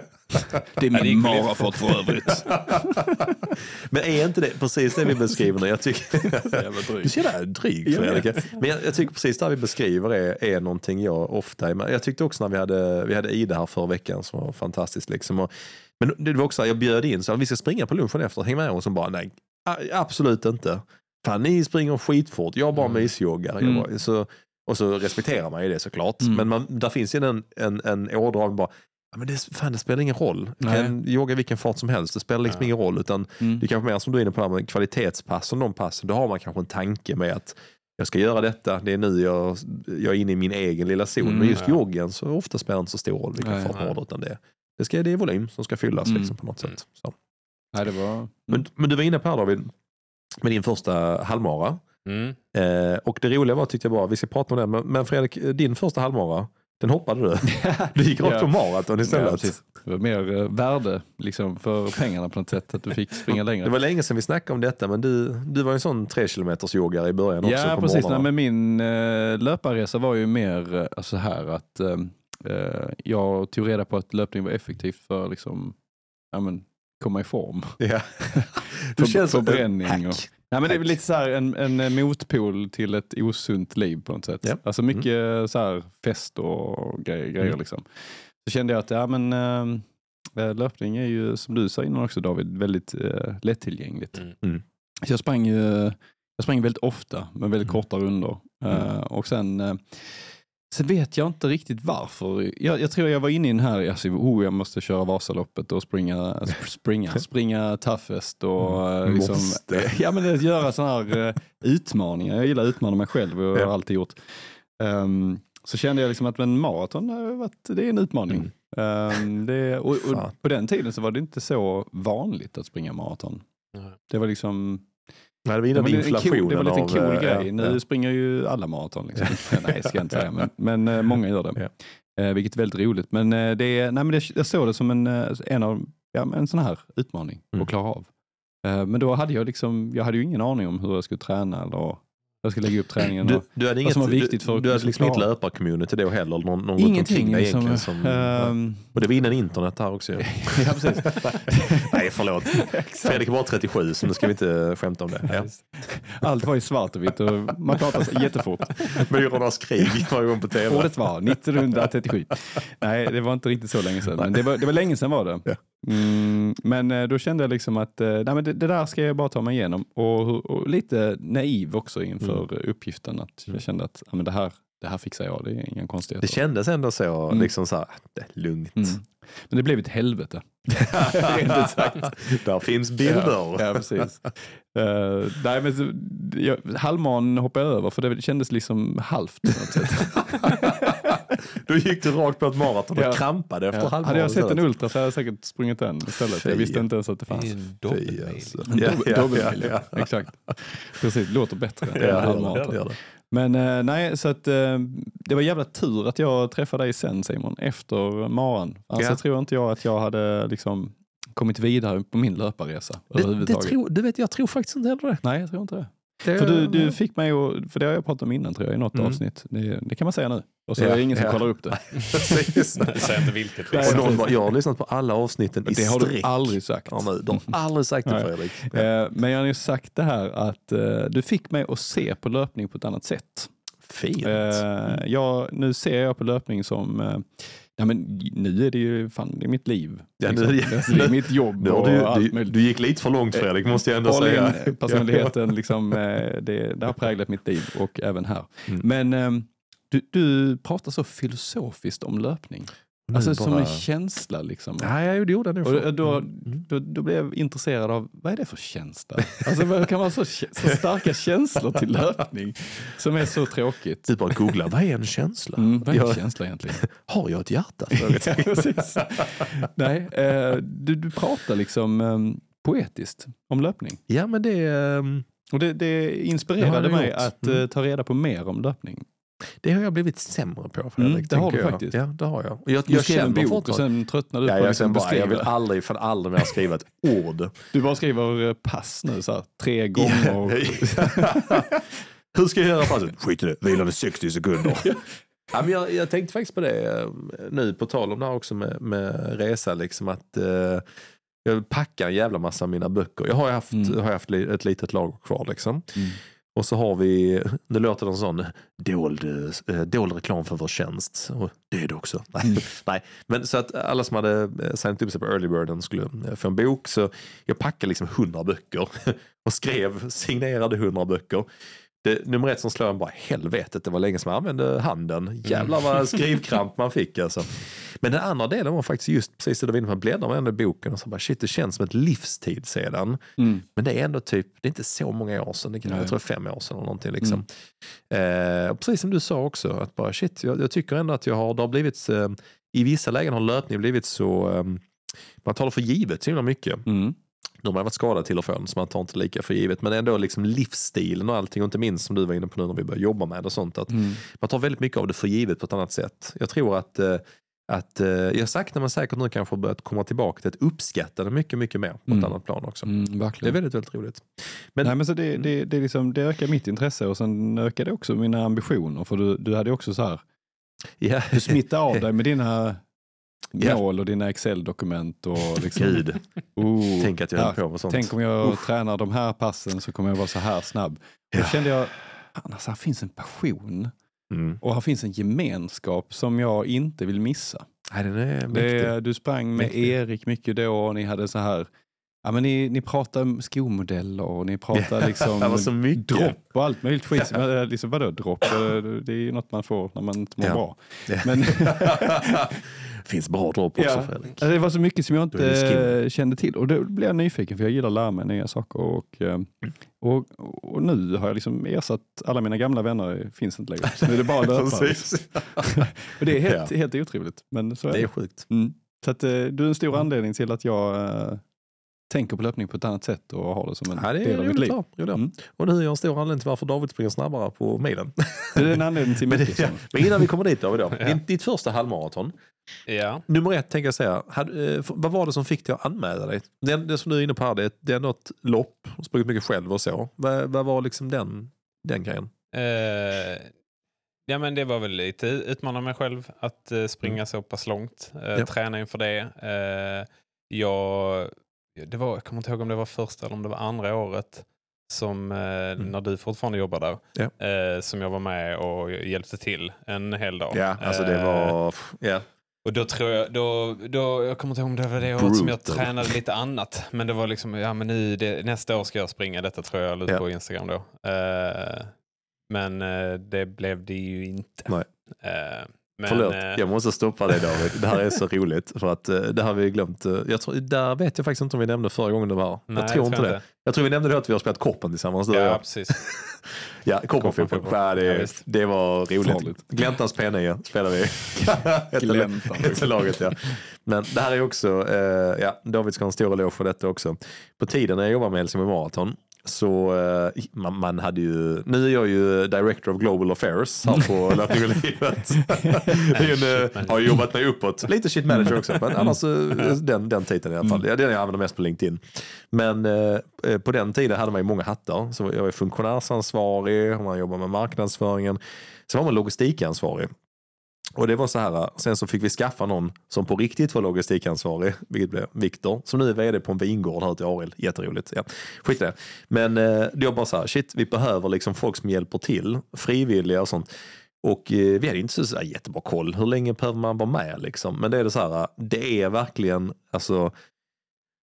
Det är Ja, min marafart för övrigt. Men är inte det precis det vi beskriver nu? Jag tycker... Jävla Du dryg. ser där dryg Jag vet. Fredrik. Men jag, jag tycker precis det vi beskriver är, är någonting jag ofta är med. Jag tyckte också när vi hade, vi hade Ida här förra veckan som var fantastiskt. Liksom. Och, men det var också, jag bjöd in så att vi ska springa på lunchen efter, häng med. Och så bara, nej, absolut inte. Fan, ni springer skitfort, jag bara Mm. mysjoggar. Jag Mm. bara, så, och så respekterar man ju det såklart. Mm. Men man, där finns ju en, en, en ådra av bara, ja, men det, fan, det spelar ingen roll. Du Nej. kan jogga vilken fart som helst, det spelar liksom Ja. ingen roll. Utan Mm. det är kanske mer som du är inne på, det här med kvalitetspass och de passen. Då har man kanske en tanke med att jag ska göra detta, det är nu jag, jag är inne i min egen lilla zon. Mm, Men just ja. joggen så ofta spelar inte så stor roll vilken Nej, fart man nej. har. Utan det, det, ska, det är volym som ska fyllas Mm. liksom, på något Mm. sätt. Så. Nej, det var... Men, men du var inne på här David, med din första halvmara. mm. Eh, och det roliga var tyckte jag bara, vi ska prata om det, men, men Fredrik, din första halvmara, den hoppade du. Du gick rakt Ja. på maraton Ja, istället. precis. det var mer eh, värde liksom, för pengarna på något sätt, att du fick springa längre. det var länge sedan vi snackade om detta, men du, du var ju en sån tre kilometers joggare i början också Ja, på precis. Nej, men min eh, löparresa var ju mer eh, alltså här att eh, eh, jag tog reda på att löpning var effektivt för liksom, ja, men, komma i form. För- Du känns som en förbränning hack. och- Ja, men det är väl lite så här en, en eh, motpol till ett osunt liv på något sätt. Ja. Alltså mycket så här fest och grejer. grejer Mm. liksom. Så kände jag att ja, men, eh, löpning är ju, som du sa innan också David, väldigt eh, lättillgängligt. Mm. Mm. Så jag sprang ju jag sprang väldigt ofta med väldigt Mm. korta rundor. Mm. Eh, och sen, sen vet jag inte riktigt varför. Jag, jag tror jag var inne i den här, alltså, oh, jag måste köra Vasaloppet och springa, sp- springa, springa toughest och eh, liksom, Måste. ja, men det, göra sådana här eh, utmaningar. Jag gillar att utmana mig själv och Ja. har alltid gjort. Ehm, så kände jag liksom att en maraton det är en utmaning. Ehm, det, och, och på den tiden så var det inte så vanligt att springa maraton. Nej. Det var liksom Nej, det var det innan var, en cool, inflationen det var lite en av, cool eh, grej. ja, Nu ja. springer ju alla maraton. Liksom. nej, ska jag inte säga, men, men eh, många gör det. Eh, vilket är väldigt roligt. Men, eh, det, nej, men det, jag såg det som en, eh, en, av, ja, en sån här utmaning Mm. att klara av. Eh, men då hade jag, liksom, jag hade ju ingen aning om hur jag skulle träna eller jag skulle lägga upp träningen. Du, du hade inget, som var viktigt för du, hade liksom inget löparcommunity då heller? eller Någon, någon ingenting. Liksom, som, ehm, och det var innan internet här också. ju. ja, precis. Nej, förlåt. Fredrik bara 37 så nu ska vi inte skämta om det. Ja. Allt var i svart och vitt och man pratade jättefort. Myrornas krig varje gång på tv. Året var 1937. Nej, det var inte riktigt så länge sedan. Men det var, det var länge sedan var det. Ja. Mm, men eh, då kände jag liksom att eh, nej, men det, det där ska jag bara ta mig igenom. Och, och lite naiv också inför Mm. uppgiften. Att jag kände att ja, men det, här, det här fixar jag, det är inga konstigheter. Det kändes ändå så, Mm. liksom så här, är lugnt. Mm. Men det blev ett helvete. Rent. Där finns bilder. Ja, ja precis. Uh, nej, men jag, halvman hoppade jag över för det kändes liksom halvt. Då gick du rakt på ett maraton och Ja. krampade efter Ja. halvmaran Hade jag sett en ultra så hade jag säkert sprungit den istället. Fy. Jag visste inte ens att det Det fanns. är en dobbelmail. alltså. En Ja, ja, ja, ja. Exakt. Precis, låter bättre. Ja, än det halvmaraton. Men eh, nej, så att eh, det var jävla tur att jag träffade dig sen Simon, efter maran. Alltså Ja. tror inte jag att jag hade liksom kommit vidare på min löparresa Det, det tror, du vet, jag tror faktiskt inte heller det. Nej, jag tror inte det. Det, För du, du fick mig att, för det har jag pratat om innan tror jag i något Mm. avsnitt. Det, det kan man säga nu. Och så Ja, är det ingen som ja. kollar upp det. Säger inte vilket. Nej, Och Liksom. någon bara, jag har lyssnat på alla avsnitten i Det har du aldrig sagt. Ja, nu, du har aldrig sagt det. Fredrik. Eh, Men jag har ju sagt det här att eh, du fick mig att se på löpning på ett annat sätt. Fint. Eh, jag, nu ser jag på löpning som, eh, ja, men nu är det ju fan, det är mitt liv. Ja, liksom. det- Alltså, det är mitt jobb och du, allt möjligt. du gick lite för långt Fredrik, måste jag ändå All säga. in personligheten, liksom, eh, det, det har präglat mitt liv och även här. Mm. Men eh, du, du pratar så filosofiskt om löpning. Nu Alltså som bara- en känsla. Liksom. Ja, jag gjorde det. Och då, Mm. då, då blev jag intresserad av, vad är det för känsla? Alltså vad kan man ha så, så starka känslor till löpning som är så tråkigt? Du bara googla, vad är en känsla? Mm, vad är en jag, känsla egentligen? har jag ett hjärta? Ja. Nej, eh, du, du pratar liksom eh, poetiskt om löpning. ja, men det, ehm, Och det, det Det inspirerade jag mig gjort. att eh, Mm. ta reda på mer om löpning. Det har jag blivit sämre på Fredrik. Mm, det har du jag. faktiskt. Ja, det har jag. Och jag, Du jag skrev en bok och sen tröttnade du Ja, på jag, liksom bara, jag vill aldrig, fan aldrig mer skriva ett ord. Du bara skriver eh, pass nu så här, tre gånger. Hur ska jag göra passet? Skit i det, vilade 60 sekunder. ja, men jag, jag tänkte faktiskt på det eh, nu, på tal om det här också med, med resa, liksom att eh, jag packar en jävla massa av mina böcker. Jag har haft, Mm. har haft ett litet lager kvar liksom. Mm. Och så har vi, det låter någon sån dold, eh, dold reklam för vår tjänst. Och det är det också. Nej, Mm. Nej. Men så att alla som hade eh, signat upp sig på Early Birden skulle eh, få en bok. Så jag packade liksom 100 böcker och skrev, signerade 100 böcker. Det, nummer ett som slår en bara, helvetet det var länge som jag använde handen. Jävlar vad skrivkramp man fick alltså. Men den andra delen var faktiskt just precis det du var inne på, bläddrar med den i boken och så bara shit det känns som ett livstid sedan. Mm. Men det är ändå typ, det är inte så många år sedan, det kan, jag tror fem år sedan eller någonting. Liksom. Eh, och precis som du sa också, att bara shit, jag, jag tycker ändå att jag har, det har blivit, eh, i vissa lägen har löpning blivit så, eh, man det för givet så himla mycket. Mm. Nu har man varit skadad till och från så man tar inte lika för givet. Men ändå liksom livsstilen och allting och inte minst som du var inne på nu när vi började jobba med och sånt. Att Mm. man tar väldigt mycket av det för givet på ett annat sätt. Jag tror att, eh, att eh, jag sakta men säkert nu kanske börjat komma tillbaka till att uppskatta det mycket, mycket mer på Mm. ett annat plan också. Mm, Det är väldigt, väldigt roligt. Men- Nej, men så det, det, det, liksom, det ökar mitt intresse och sen ökar det också mina ambitioner. För du, du hade också så här, Ja, du smittar av dig med dina Ja. mål och dina Excel-dokument. Och liksom, gud. oh, Tänk att jag höll på med sånt. Tänk om jag tränar de här passen så kommer jag vara så här snabb. Då Ja. kände jag, alltså, här finns en passion Mm. och här finns en gemenskap som jag inte vill missa. Nej, den är Det, du sprang med Mäktig. Erik mycket då och ni hade så här, ja, men ni, ni pratade skomodeller och ni pratade liksom Det var så mycket. dropp och allt möjligt skit. Men, eh, liksom, vadå dropp? Det är ju något man får när man inte mår Ja. bra. Ja. Men finns bra dropp också Ja. Fredrik. alltså, det var så mycket som jag det inte eh, kände till. Och då blev jag nyfiken för jag gillar att lära mig nya saker. Och, eh, Mm. och, och nu har jag liksom ersatt alla mina gamla vänner, det finns inte längre. Så nu är det bara löpare. Och det är helt, helt otroligt. Men så är Det det. är sjukt. Mm. Så att, eh, du är en stor anledning till att jag tänker på löpning på ett annat sätt och har det som en Ja, det del av mitt liv. Ja, jo, det. Mm. Och nu är jag en stor anledning till varför David springer snabbare på milen. Det är en anledning till Men, mycket. som- Men innan vi kommer dit David, då. Ja. Din, ditt första halvmaraton. Ja. Nummer ett tänker jag säga, hade, eh, vad var det som fick dig att anmäla dig? Det, det som du är inne på här, det, det är något lopp, sprungit mycket själv och så. Vad, vad var liksom den, den grejen? Eh, ja men det var väl lite utmana mig själv att eh, springa så pass långt. Eh, Ja. Träna inför det. Eh, jag, det var, jag kommer inte ihåg om det var första eller om det var andra året som eh, när du fortfarande jobbade där. Ja. Eh, som jag var med och hjälpte till en hel dag. Ja, alltså det Eh, var... Ja. och då tror jag, då, då, jag kommer inte ihåg om det var det året som jag tränade lite annat. Men det var liksom, ja men nu, det, nästa år ska jag springa detta tror jag ut Ja. på Instagram då. Eh, men eh, det blev det ju inte. Nej. Men, Förlåt, eh, jag måste stoppa dig David. Det här är så roligt. För att eh, det har vi glömt. eh, Jag tror, där vet jag faktiskt inte om vi nämnde förra gången det var. nej, jag tror inte det. Jag tror vi nämnde det att vi har spelat Korpen tillsammans. du Ja, jag. precis. Ja, Korpenfotboll. Ja, Ja, det, visst. det var roligt. Farligt. Gläntans P9 spelar vi. Gläntan. laget, ja. Men det här är också, eh, ja, David ska ha en stor eloge för detta också. På tiden när jag jobbade med Helsingborg Marathon så eh, man, man hade ju, nu är jag ju Director of Global Affairs här på Löpning och livet. en, eh, har jobbat mig uppåt, lite shit manager också, men annars eh, den, den titeln i alla fall. Det är den jag använder mest på LinkedIn. Men eh, på den tiden hade man ju många hattar. Så jag var funktionärsansvarig, man jobbar med marknadsföringen. Sen var man logistikansvarig. Och det var så här, sen så fick vi skaffa någon som på riktigt var logistikansvarig, vilket blev Viktor, som nu är vd på en vingård här ute i Arild. Jätteroligt. Ja, skit i det. Men eh, det var bara så här, shit, vi behöver liksom folk som hjälper till, frivilliga och sånt. Och eh, vi hade inte så här jättebra koll, hur länge behöver man vara med liksom? Men det är det så här, det är verkligen, alltså,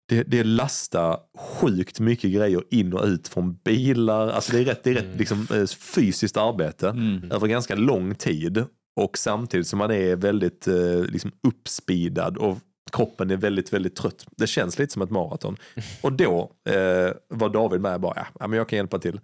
det, det lastar sjukt mycket grejer in och ut från bilar. Alltså det är rätt, det är rätt Mm. liksom, eh, fysiskt arbete Mm. över ganska lång tid. Och samtidigt som man är väldigt eh, liksom uppspeedad och kroppen är väldigt, väldigt trött. Det känns lite som ett maraton. Och då eh, var David med bara, ja, ja, men jag kan hjälpa till.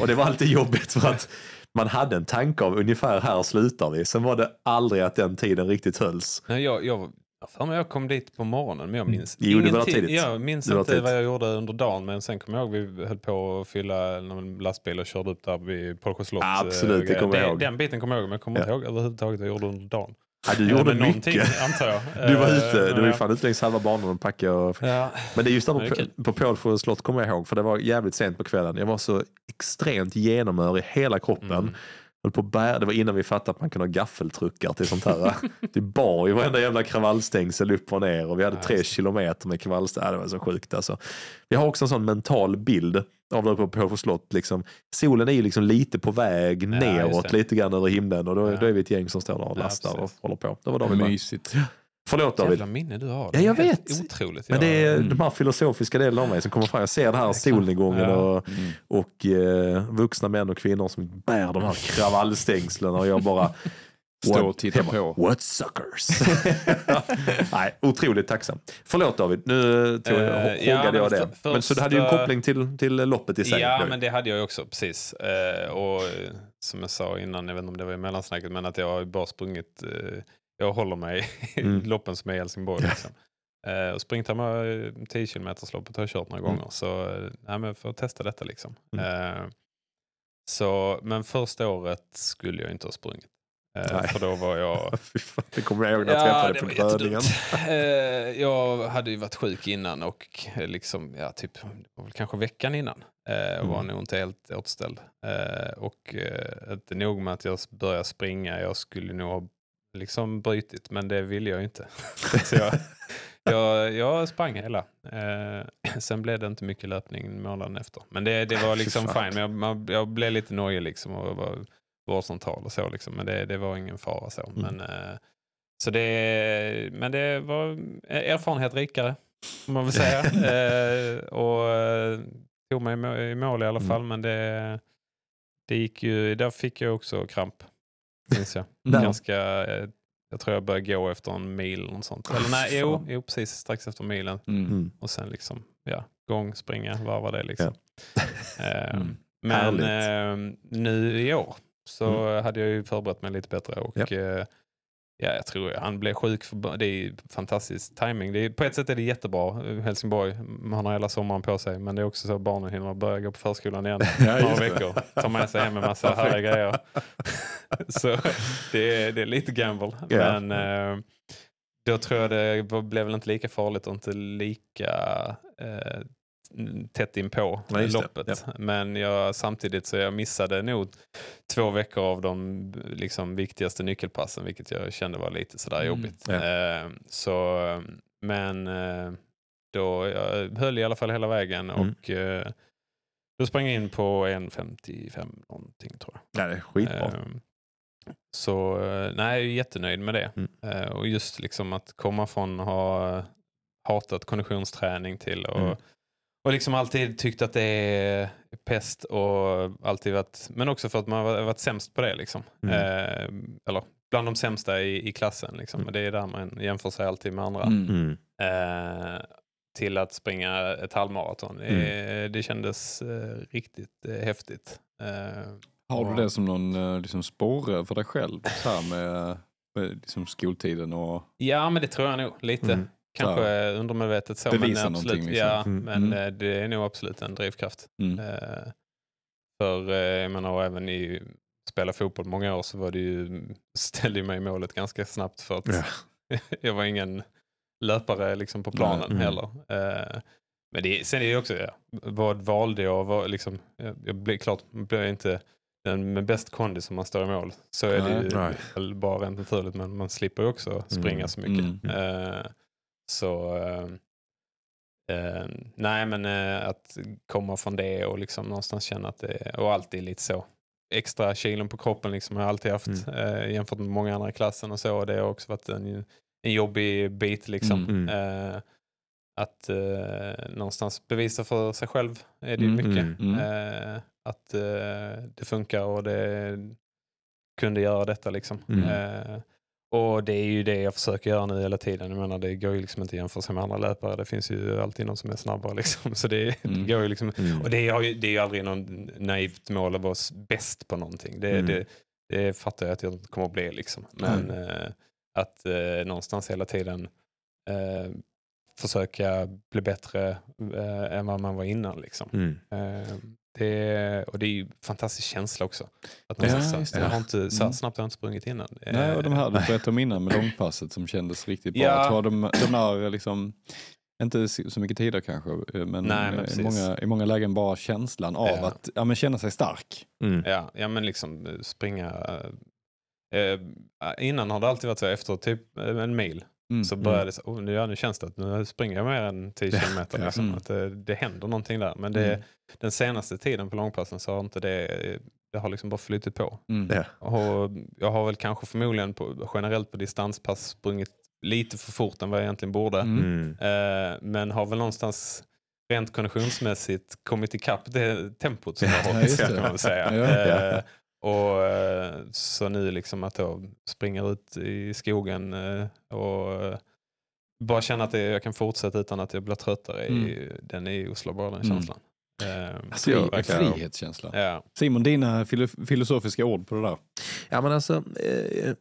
Och det var alltid jobbigt för att man hade en tanke av ungefär här slutar vi. Sen var det aldrig att den tiden riktigt hölls. Nej, jag, jag, jag, för mig jag kom dit på morgonen men jag minns Jo, det var tidigt. Jag minns Det var inte tidigt. vad jag gjorde under dagen men sen kommer jag ihåg vi höll på att fylla någon lastbil och körde upp där vid Pålsjö slott. Absolut, eh, det kommer jag den, ihåg. Den biten kommer jag ihåg men jag kommer inte Ja. ihåg överhuvudtaget vad jag gjorde under dagen. Ja, du Eh, gjorde men någonting, mycket. antar jag. Du var Eh, ute, du men var ju ja. fan ute längs halva banan och packade. Och... Ja. Men det är just där Ja, på, kul. på Pålsjö slott kommer jag ihåg, för det var jävligt sent på kvällen. Jag var så extremt genomörig i hela kroppen. Mm. Höll på att bära, det var innan vi fattade att man kunde ha gaffeltruckar till sånt här. det bar ju varenda jävla kravallstängsel upp och ner och vi hade Ja, tre det. kilometer med kravallstängsel. Det var så sjukt alltså. Vi har också en sån mental bild av där uppe på Pålsjö slott. Liksom. Solen är ju liksom lite på väg just neråt det. lite grann över himlen och då, Ja. då är vi ett gäng som står där och Ja, lastar och håller på. Det var med. Mysigt. Förlåt David. Jävla minne du har. Ja, jag vet. Otroligt. Men Jag- det är Mm. de här filosofiska delarna av mig som kommer fram. Jag ser det här Ja, solnedgången ja. och, Mm. och eh, vuxna män och kvinnor som bär de här kravallstängslen och jag bara Stå What- och titta jag bara, på. What suckers. Nej, otroligt tacksam. Förlåt David, nu tog, Eh, frågade ja, men jag det. för- men så du hade ju en koppling till, till loppet i sig. Ja, men det hade jag ju också, precis. Eh, och eh, som jag sa innan, jag vet inte om det var i mellansnacket, men att jag har bara sprungit, eh, jag håller mig i Mm. loppen som är i Helsingborg. Liksom. Eh, och springt här med 10 km loppet har jag kört några Mm. gånger, så eh, nej, men för att testa detta liksom. Mm. Eh, så, men första året skulle jag inte ha sprungit. Eh, Nej. för då var jag fan, det kommer jag ihåg när jag träffade på. Eh, jag hade ju varit sjuk innan och eh, liksom, ja, typ, kanske veckan innan. Eh, och var Mm. nog inte helt återställd. Eh, och eh, inte nog med att jag började springa, jag skulle nog ha liksom brutit, men det ville jag ju inte. Så jag, jag, jag sprang hela. Eh, sen blev det inte mycket löpning månaden efter. Men det, det var liksom fine. Men jag, man, jag blev lite nojig liksom och var vårdcentral och så. Liksom. Men det, det var ingen fara så. Mm. Men, eh, så det, men det var erfarenhet rikare, får man väl säga. eh, och eh, tog mig i må- i mål i alla Mm. fall. Men det, det gick ju, där fick jag också kramp. Minns jag. Där. Ganska, eh, jag tror jag började gå efter en mil eller sånt. Eller nej, jo, jo, precis strax efter milen. Mm. Mm. Och sen liksom, ja, gång, springa, varva det liksom. Eh, Mm. Men Härligt. eh, nu i år så hade jag ju förberett mig lite bättre och Ja. Ja, jag tror han blev sjuk. För, det är fantastisk timing. Det är, på ett sätt är det jättebra. Helsingborg, man har hela sommaren på sig. Men det är också så att barnen hinner börja gå på förskolan igen Ja, några veckor. Tar med sig hem en massa härliga grejer. så det är, det är lite gamble. Ja. Men eh, då tror jag det blev väl inte lika farligt och inte lika eh, tätt in på Ja, loppet. Men jag, samtidigt så jag missade nog två veckor av de liksom, viktigaste nyckelpassen, vilket jag kände var lite sådär Mm, jobbigt. ja. Eh, så, men eh, då, jag höll i alla fall hela vägen Mm. och eh, då sprang jag in på 1.55 någonting tror jag. Ja, det är skitbra. Ehm, Så eh, nej, jag är jättenöjd med det. Mm. Eh, Och just liksom att komma från att ha hatat konditionsträning till och. Och liksom alltid tyckt att det är pest och alltid varit, men också för att man har varit sämst på det liksom. Mm. Eh, eller bland de sämsta i, i klassen liksom. Mm. Men det är där man jämför sig alltid med andra. Mm. Mm. Eh, till att springa ett halvmaraton. Mm. Eh, det kändes eh, riktigt eh, häftigt. Eh, Har och- du det som någon eh, liksom, sporre för dig själv? Så här med, med liksom, skoltiden och... Ja, men det tror jag nog lite. Kanske undermedvetet så. bevisa men absolut, liksom. Ja, Mm. men Mm. eh, det är nog absolut en drivkraft. Mm. Eh, För eh, jag menar, även i spela fotboll många år så var det ju, ställde mig i målet ganska snabbt för att Ja. jag var ingen löpare liksom på planen Nej, mm. heller. Eh, men det, sen är det också, ja, vad valde jag? Vad, liksom, jag, jag blev klart blev jag inte den med bäst kondi som man står i mål. Så är det ju Nej. bara rent naturligt men man slipper ju också springa Mm. så mycket. Mm. Eh, så eh, nej men eh, att komma från det och liksom någonstans känna att det och alltid lite så extra kilon på kroppen liksom har jag alltid haft eh, jämfört med många andra i klassen och så. Och det har också varit en, en jobbig bit liksom. Mm. Mm. Eh, att eh, någonstans bevisa för sig själv är det ju Mm, mycket. mm, Eh, att det funkar och det kunde göra detta liksom. Mm. Och det är ju det jag försöker göra nu hela tiden. Jag menar, det går ju liksom inte att jämföra sig med andra löpare. Det finns ju alltid någon som är snabbare. Liksom. Så det, Mm. det går ju liksom Mm. och det är, ju, det är ju aldrig någon naivt mål att vara bäst på någonting. Det, Mm. det, det fattar jag att jag inte kommer att bli. Liksom. Men eh, att eh, någonstans hela tiden eh, försöka bli bättre än vad man var innan. Liksom. Eh, det, och det är ju en fantastisk känsla också. Att Ja, någonstans, just så, det. jag har inte, så här Mm. snabbt har jag inte sprungit innan. Eh, Nej, och de här du berättade om innan med långpasset som kändes riktigt bra. Ja. Jag tror de, de där liksom, inte så så mycket tider kanske, eh, men, Nej, men eh, i, många, i många lägen bara känslan av Ja. att ja, men känna sig stark. Mm. Ja, ja men liksom eh, springa. Eh, eh, innan har det alltid varit så efter typ eh, en mil. Mm. Så började det så, oh, nu, ja, nu känns det att nu springer jag mer än 10 Ja, kilometer. ja. Liksom, Mm. att det, det händer någonting där. Men det, Mm. den senaste tiden på långpassen så har inte det, det har liksom bara flyttat på. Mm. Ja. Och jag har väl kanske förmodligen på, generellt på distanspass sprungit lite för fort än vad jag egentligen borde. Mm. Mm. Eh, men har väl någonstans rent konditionsmässigt kommit ikapp det tempot som jag har Ja, hållit just det. kan man väl säga. Ja. Eh, och eh, Så nu liksom att jag springer ut i skogen eh, och eh, bara känna att jag kan fortsätta utan att jag blir tröttare, ju- den är ju oslagbar den Mm. känslan. Eh, Alltså, jag- frihetskänsla. ja. Simon, dina filo- filosofiska ord på det där? Ja, men alltså,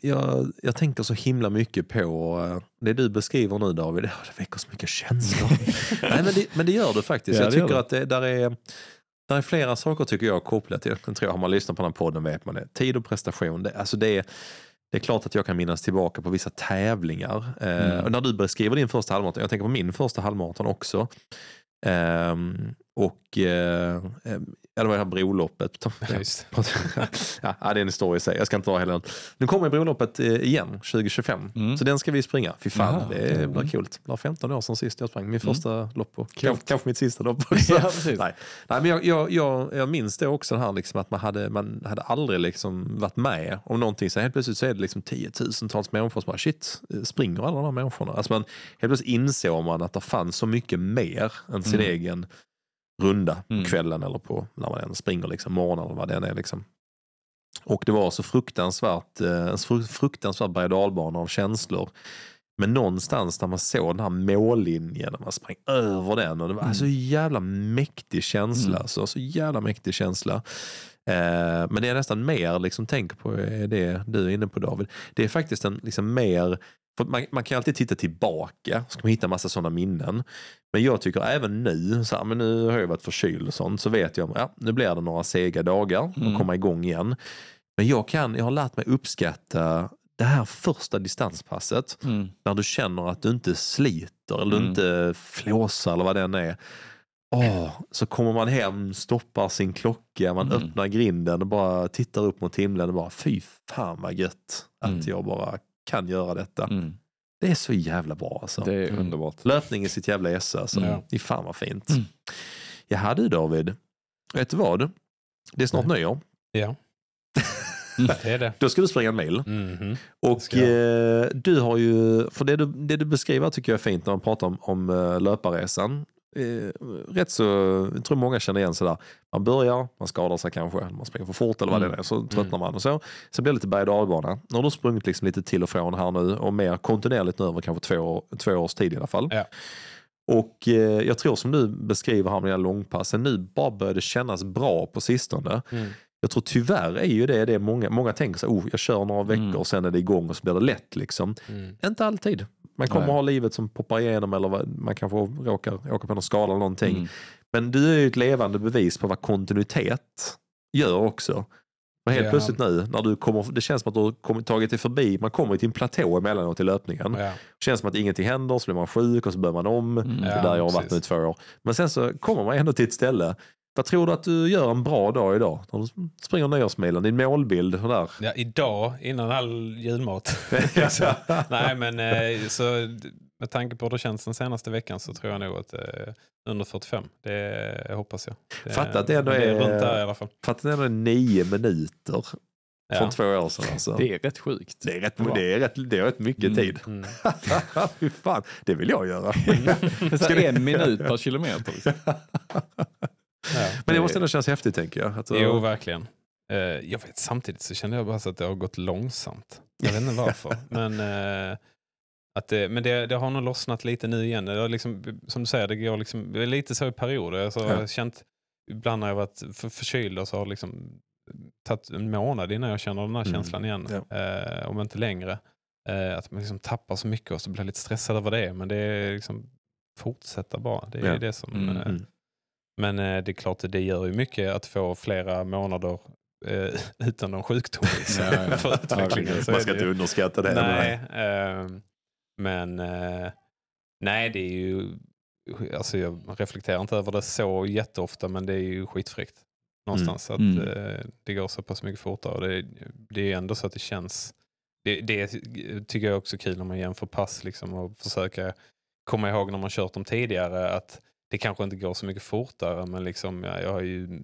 jag, jag tänker så himla mycket på det du beskriver nu David. Det väcker så mycket känslor. Nej, men, det, men det gör det faktiskt. Ja, jag tycker det. att det där är, där är flera saker tycker jag kopplat till, jag tror har man lyssnat på den här podden vet man det. Tid och prestation. Det, alltså det, är, det är klart att jag kan minnas tillbaka på vissa tävlingar. Eh, Mm. och när du beskriver din första halvmaraton, jag tänker på min första halvmaraton också. Ehm, och eh, eh, ja, det var det här broloppet. Just. ja, det är en historia i sig. Jag ska inte dra hela den. Nu kommer broloppet eh, igen 2025. Mm. Så den ska vi springa. Fy fan, Jaha, det blir Mm. kul. Det var 15 år sedan sist jag sprang. Min Mm. första lopp och kanske, kanske mitt sista lopp också. Ja. Nej. Nej, men jag, jag, jag, jag minns det också här liksom, att man hade, man hade aldrig liksom varit med om någonting. Så helt plötsligt så är det liksom tiotusentals människor som bara shit, springer alla de här människorna? Alltså man, helt plötsligt insåg man att det fanns så mycket mer än sin Mm. egen runda Mm. på kvällen eller på när man än springer, liksom, morgonen eller vad det än är. Liksom. Och det var så fruktansvärt, eh, en fru- fruktansvärd berg och av känslor. Men någonstans när man såg den här mållinjen, när man sprang över den och det var Mm. så jävla mäktig känsla. Mm. Alltså, så jävla mäktig känsla. Eh, men det jag nästan mer liksom tänker på är det du är inne på David. Det är faktiskt en liksom mer, man, man kan alltid titta tillbaka, så kan man hitta massa sådana minnen. Men jag tycker även nu, så här, men nu har jag varit förkyld och sånt, så vet jag ja, nu blir det några sega dagar och Mm. komma igång igen. Men jag, kan, jag har lärt mig uppskatta det här första distanspasset Mm. när du känner att du inte sliter eller Mm. inte flåsar eller vad den är. Åh, så kommer man hem, stoppar sin klocka, man Mm. öppnar grinden och bara tittar upp mot himlen och bara fy fan vad gött att Mm. jag bara kan göra detta. Mm. Det är så jävla bra alltså. Det är Mm. underbart. Löpning i sitt jävla esse alltså. Mm. Det är fan vad fint. Mm. Jaha du David, vet du vad? Det är snart nyår. Ja. det är det. Då ska du springa en mil. Mhm. Och ska jag. eh, du har ju, för det du, det du beskriver tycker jag är fint när man pratar om, om eh, löparresan. Eh, rätt så, jag tror många känner igen sådär. Man börjar, man skadar sig kanske, man springer för fort eller vad Mm. det är, så tröttnar man och så. Så blir det lite berg och dalbana. Nu har du sprungit liksom lite till och från här nu och mer kontinuerligt nu över kanske två, två års tid i alla fall. Ja. Och eh, jag tror som du beskriver här med de här långpassen, nu bara börjar det kännas bra på sistone. Mm. Jag tror tyvärr är ju det, det många, många tänker sig, oh, jag kör några veckor Mm. och sen är det igång och så blir det lätt. Liksom. Mm. Inte alltid. Man kommer Nej. ha livet som poppar igenom eller man kanske råkar åka på någon skada eller någonting. Mm. Men du är ju ett levande bevis på vad kontinuitet gör också. Och helt Ja. plötsligt nu, när du kommer, det känns som att du har kommit, tagit dig förbi, man kommer till en platå emellanåt i löpningen. Ja. Det känns som att ingenting händer, så blir man sjuk och så börjar man om. Mm. Det är Ja, där jag har varit nu i två år. Men sen så kommer man ändå till ett ställe. Vad tror du att du gör en bra dag idag? När du springer nyårsmilen, din målbild. och Där. Ja, idag, innan all julmat. Liksom. Nej, men eh, så, med tanke på hur det känns den senaste veckan så tror jag nog att eh, under 45. Det hoppas jag. Det, Fatta att det ändå är- runt där i alla fall. För att det är nio minuter från Ja. två år sedan. Alltså. Det är rätt sjukt. Det är rätt, Bra. det är rätt, det är rätt mycket Mm. tid. Mm. Fy fan, det vill jag göra. Så en minut per kilometer. Liksom. Ja. Men det måste ändå kännas häftigt tänker jag. Att, Jo, verkligen. Eh, jag vet, samtidigt så känner jag bara så att det har gått långsamt. Jag vet inte varför. men eh, att det, men det, det har nog lossnat lite nu igen. Det liksom, som du säger, det går liksom, det är lite så i perioder. Alltså, Jag har känt, ibland när jag varit för, förkyld och så har det liksom tagit en månad innan jag känner den här Mm. känslan igen. Eh, om inte längre. Att man liksom tappar så mycket och så blir lite stressad över det. Men det är liksom fortsätta bara. Det är Ja. det som... Mm. Mm. men eh, det är klart att det gör ju mycket att få flera månader eh, utan någon sjukdom Ja, ja. för utvecklingen. Så Man ska inte underskatta det. Nej, ehm, men eh, nej det är ju, alltså jag reflekterar inte över det så jätteofta men det är ju skitfräckt. Någonstans att Mm. det går så pass mycket fortare. Och det, det är ändå så att det känns, det, det tycker jag också är kul när man jämför pass liksom och försöka komma ihåg när man kört dem tidigare att det kanske inte går så mycket fortare men liksom, ja, jag har ju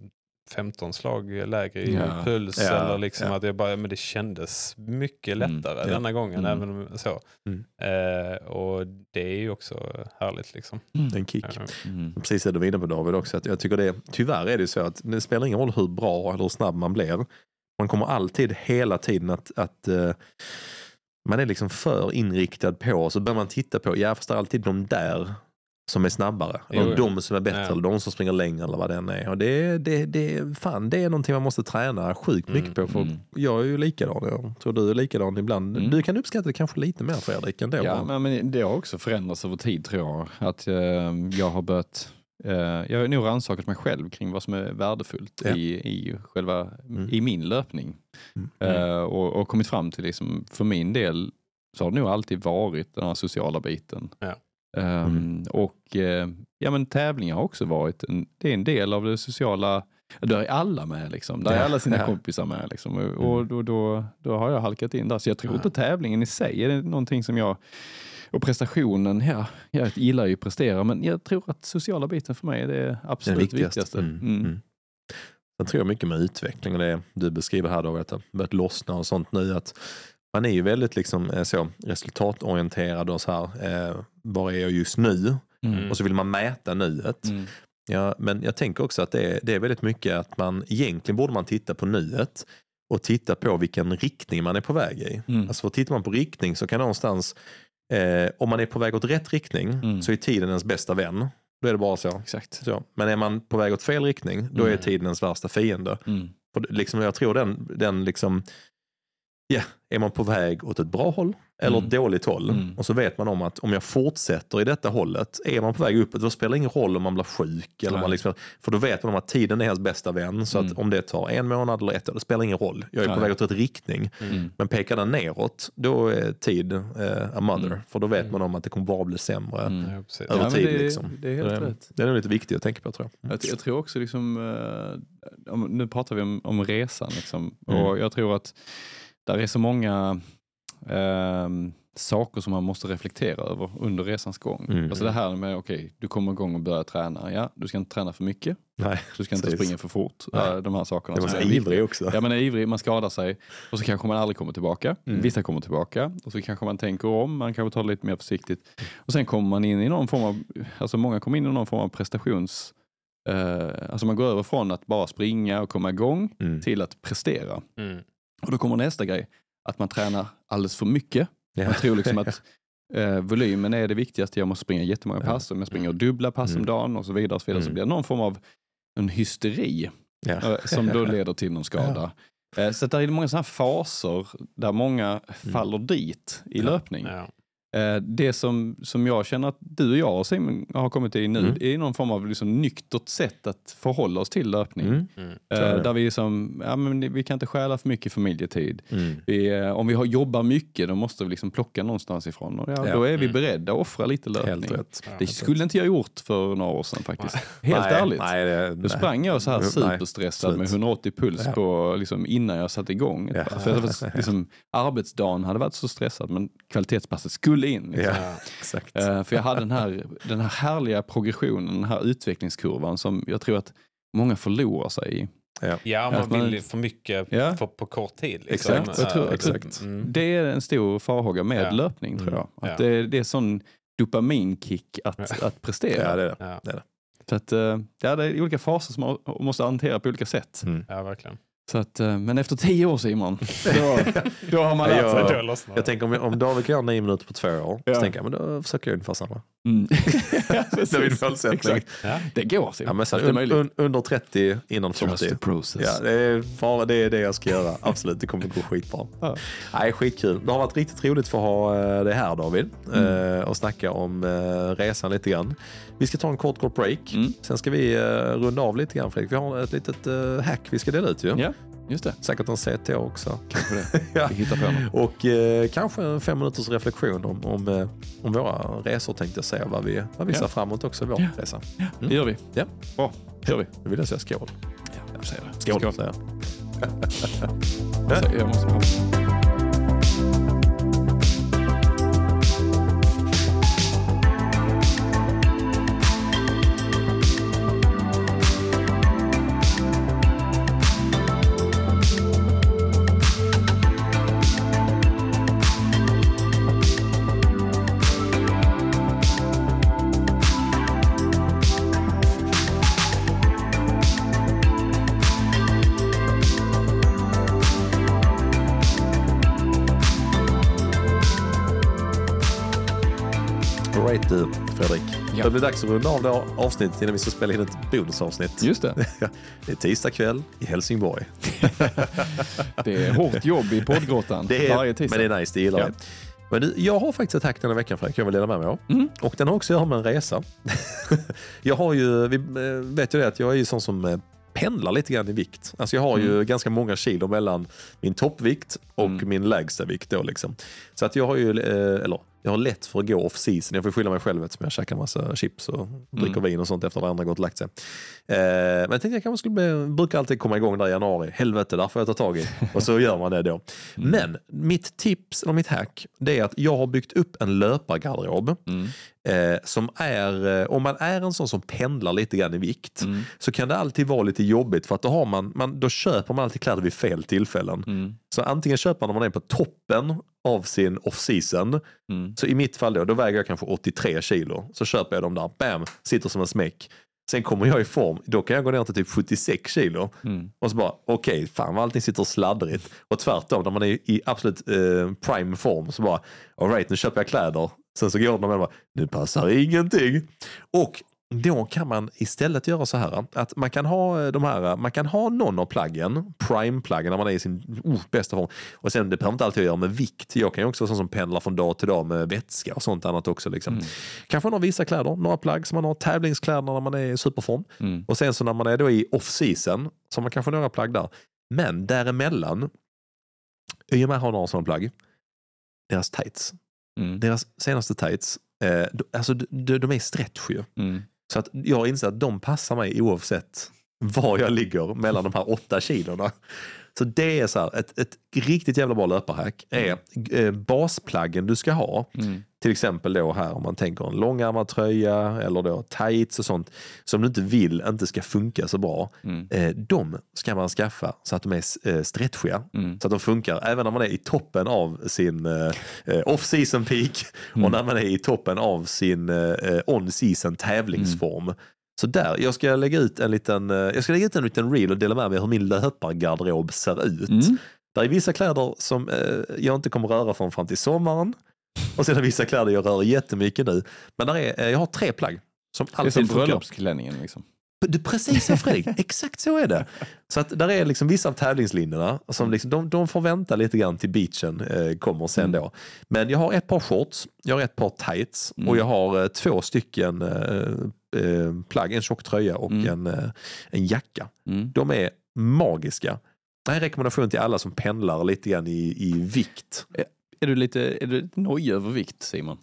15 slag lägre i Ja. puls Ja, eller liksom ja. att jag bara, men det kändes mycket Mm, lättare ja. denna gången. Mm. Även så. Mm. Eh, och det är ju också härligt liksom. En kick. Eh, Mm. Precis det du var inne på David också. Att jag tycker det, tyvärr är det så att det spelar ingen roll hur bra eller hur snabb man blir. Man kommer alltid hela tiden att, att eh, man är liksom för inriktad på, så börjar man titta på, ja fast det är alltid de där som är snabbare. Jo, Eller de som är bättre, Ja. eller de som springer längre eller vad det än är. Och det, det, det, fan, det är någonting man måste träna sjukt mycket Mm, på. För mm. Jag är ju likadan, jag tror du är likadan ibland. Mm. Du kan uppskatta det kanske lite mer Fredrik ändå. Ja, men, men det har också förändrats över tid tror jag. Att eh, jag har börjat, eh, jag har nog rannsakat mig själv kring vad som är värdefullt Ja. i, i, själva, Mm. i min löpning. Mm. Eh, och, och kommit fram till, liksom, för min del, så har det nog alltid varit den här sociala biten. Ja. Ehm, Mm. Och eh, ja, men tävlingar har också varit en, det är en del av det sociala där är alla med, liksom. där är alla sina ja. kompisar med. Liksom. Och, och då, då, då har jag halkat in där. Så jag tror inte tävlingen i sig är någonting som jag och prestationen, ja, jag gillar ju att prestera, men jag tror att sociala biten för mig är det absolut viktigaste. viktigaste. Mm, Mm. mm. Sen tror jag mycket med utveckling och det du beskriver här då, att det har börjat lossna och sånt nu. att Man är ju väldigt liksom, eh, så, resultatorienterad och så här, eh, var är jag just nu? Mm. Och så vill man mäta nuet. Mm. Ja, men jag tänker också att det är, det är väldigt mycket att man, egentligen borde man titta på nuet och titta på vilken riktning man är på väg i. Mm. Alltså för tittar man på riktning så kan någonstans, eh, om man är på väg åt rätt riktning Mm. så är tiden ens bästa vän. Då är det bara så. Exakt. Så. Men är man på väg åt fel riktning, då är Mm. tiden ens värsta fiende. Mm. Och liksom, jag tror den, den liksom, ja, är man på väg åt ett bra håll eller Mm. ett dåligt håll Mm. och så vet man om att om jag fortsätter i detta hållet, är man på väg uppåt, då spelar det ingen roll om man blir sjuk. Eller man liksom, för då vet man om att tiden är ens bästa vän. Så att Mm. om det tar en månad eller ett år, det spelar ingen roll. Jag är på Nej. väg åt rätt riktning. Mm. Men pekar den neråt, då är tid eh, a mother. Mm. För då vet Mm. man om att det kommer bara bli sämre. Mm. Ja. Över men tid, det, liksom. det är helt det, rätt. det är nog lite viktigt att tänka på tror jag. Jag, jag tror också, liksom, eh, om, nu pratar vi om, om resan, liksom, Mm. och jag tror att där är så många ehm, saker som man måste reflektera över under resans gång. Mm. Alltså det här med, okej, du kommer igång och börjar träna. Ja, du ska inte träna för mycket, Nej, du ska inte precis. springa för fort. Nej. eh, De här sakerna. Så är ivrig också. Ja, man är ivrig, man skadar sig och så kanske man aldrig kommer tillbaka. Mm. Vissa kommer tillbaka och så kanske man tänker om, man kanske tar det lite mer försiktigt. Och sen kommer man in i någon form av, alltså många kommer in i någon form av prestations... Eh, alltså man går över från att bara springa och komma igång Mm. till att prestera. Mm. Och då kommer nästa grej, att man tränar alldeles för mycket. Ja. Man tror liksom att eh, volymen är det viktigaste, jag måste springa jättemånga Ja. pass, om jag springer dubbla pass om Mm. dagen och så vidare, och så, vidare så Mm. blir det någon form av en hysteri Ja. eh, som då leder till någon skada. Eh, Så där är det många sådana här faser där många faller dit i löpning. Eh, Det som, som jag känner att du och jag och Simon har kommit till nu Mm. är någon form av liksom nyktert sätt att förhålla oss till löpning. Mm. Mm. Eh. Där vi, liksom, ja, men vi kan inte stjäla för mycket familjetid. Mm. Vi, eh, om vi har, jobbar mycket då måste vi liksom plocka någonstans ifrån. Och ja, Ja. Då är vi Mm. beredda att offra lite löpning. Helt rätt. Det skulle inte jag gjort för några år sedan faktiskt. Helt nej, ärligt. Nej, det, Då nej. sprang jag så här Nej, superstressad slut. med 180 puls Ja. på, liksom, innan jag satte igång. Ja. För liksom, arbetsdagen hade varit så stressad men kvalitetspasset skulle in. Liksom. Ja, exakt. Eh, för jag hade den här, den här härliga progressionen, den här utvecklingskurvan som jag tror att många förlorar sig i. Ja, Att man man- vill ju för mycket Ja. för, på kort tid. Liksom. Exakt. Jag tror- jag exakt. Mm. Det är en stor farhåga med Ja. löpning tror jag. Mm. Att Ja. det, det är sån dopaminkick att, Ja. att prestera. Ja, det är det. Ja. det, är det. Så att, eh, ja, det är olika faser som man måste hantera på olika sätt. Mm. ja, verkligen. Så att, eh, men efter tio år Simon, då, då har man lärt sig. Jag det. tänker om, om David kan göra nio minuter på två år, Ja. så tänker jag men då försöker jag ungefär samma. Mm. Det är min målsättning. Ja. Det går Simon. Ja, men sen, un, un, under 30 innan Trust 40. the process. Ja, det är, bara, det är det jag ska göra. Absolut, det kommer gå skitbra. Ja. Nej, skitkul. Det har varit riktigt roligt för att ha eh, det här David Mm. eh, och snacka om resan lite grann. Vi ska ta en kort, kort break. Mm. Sen ska vi eh, runda av lite grann Fredrik. Vi har ett litet eh, hack vi ska dela ut ju. Ja, just det. Säkert en CT också. Kanske det. Ja. Vi hittar på något. Och eh, kanske en fem minuters reflektion om, om, eh, om våra resor tänkte jag säga. Vad vi, vad vi Ja. ser framåt också i vår Ja. resa. Det gör vi. Ja. Bra, kör vi. Nu vill jag säga skål. Ja, jag säger det. Skål. Skål. säger jag. Måste ha. Det blir dags att runda av det avsnittet innan vi ska spela in ett bonusavsnitt. Just det. Det är tisdag kväll i Helsingborg. Det är hårt jobb i poddgrottan Det är, varje men tisdag. det är nice, det gillar Ja. jag. Men du, jag har faktiskt ett hack den här veckan Fredrik, jag vill dela med mig av. Mm. Och den har också att göra med en resa. jag har ju, vi eh, vet ju det att jag är ju sån som eh, pendlar lite grann i vikt. Alltså jag har ju ganska många kilo mellan min toppvikt och Mm. min lägsta vikt då liksom. Så att jag har ju, eh, eller jag har lätt för att gå off season. Jag får skylla mig själv eftersom jag käkar massa chips och dricker vin och sånt efter att andra gått och lagt sig. Eh, men jag tänkte jag kanske skulle, bli- brukar alltid komma igång där i januari. Helvete, där får jag ta tag i. Och så gör man det då. Men mitt tips, eller mitt hack, det är att jag har byggt upp en löpargarderob. Mm. Eh, som är, eh, om man är en sån som pendlar lite grann i vikt Mm. så kan det alltid vara lite jobbigt för att då, har man, man, då köper man alltid kläder vid fel tillfällen. Mm. Så antingen köper man när man är på toppen av sin off-season. Mm. Så i mitt fall då, då väger jag kanske 83 kilo. Så köper jag dem där, bam, sitter som en smäck. Sen kommer jag i form, då kan jag gå ner till typ 76 kilo. Mm. Och så bara, okej, fan vad allting sitter sladdrigt. Och tvärtom, när man är i absolut eh, prime form så bara, alright nu köper jag kläder. Sen så går någon och bara, nu passar ingenting. Och då kan man istället göra så här att man kan ha eh, de här, man kan ha någon av plaggen, prime-plaggen när man är i sin oh, bästa form. Och sen det behöver inte alltid göra med vikt. Jag kan ju också vara sån som pendlar från dag till dag med vätska och sånt annat också. Liksom. Kanske några vissa kläder, några plagg som man har, tävlingskläder när man är i superform. Mm. Och sen så när man är då i off-season så har man kanske några plagg där. Men däremellan, i och med att ha några sådana plagg, deras tights, Mm. deras senaste tights, eh, de, alltså de, de är stretch ju. Mm. Så att jag inser att de passar mig oavsett var jag ligger mellan de här åtta kilorna. Så det är så här, ett, ett riktigt jävla bra löparhack är eh, basplaggen du ska ha. Mm. Till exempel då här om man tänker en långärmad tröja eller då tights och sånt som du inte vill inte ska funka så bra. Mm. Eh, de ska man skaffa så att de är eh, stretchiga. Mm. Så att de funkar även när man är i toppen av sin eh, eh, off-season peak Mm. och när man är i toppen av sin eh, on-season tävlingsform. Så där, jag ska lägga ut en liten, eh, jag ska lägga ut en liten reel och dela med mig hur min löpargarderob ser ut. Mm. Det är vissa kläder som eh, jag inte kommer röra från fram till sommaren. Och sen är vissa kläder jag rör jättemycket nu. Men där är, eh, jag har tre plagg som Det är alltid som bröllopsklänningen liksom. Du, precis så Fredrik, exakt så är det. Så att där är liksom vissa av tävlingslinjerna som liksom, de, de får vänta lite grann till beachen eh, kommer sen Mm. då. Men jag har ett par shorts, jag har ett par tights Mm. och jag har eh, två stycken eh, eh, plagg, en tjock tröja och Mm. en, eh, en jacka. Mm. De är magiska. Det här är en rekommendation till alla som pendlar lite grann i, i vikt. Är du lite, är du nojig över vikt Simon?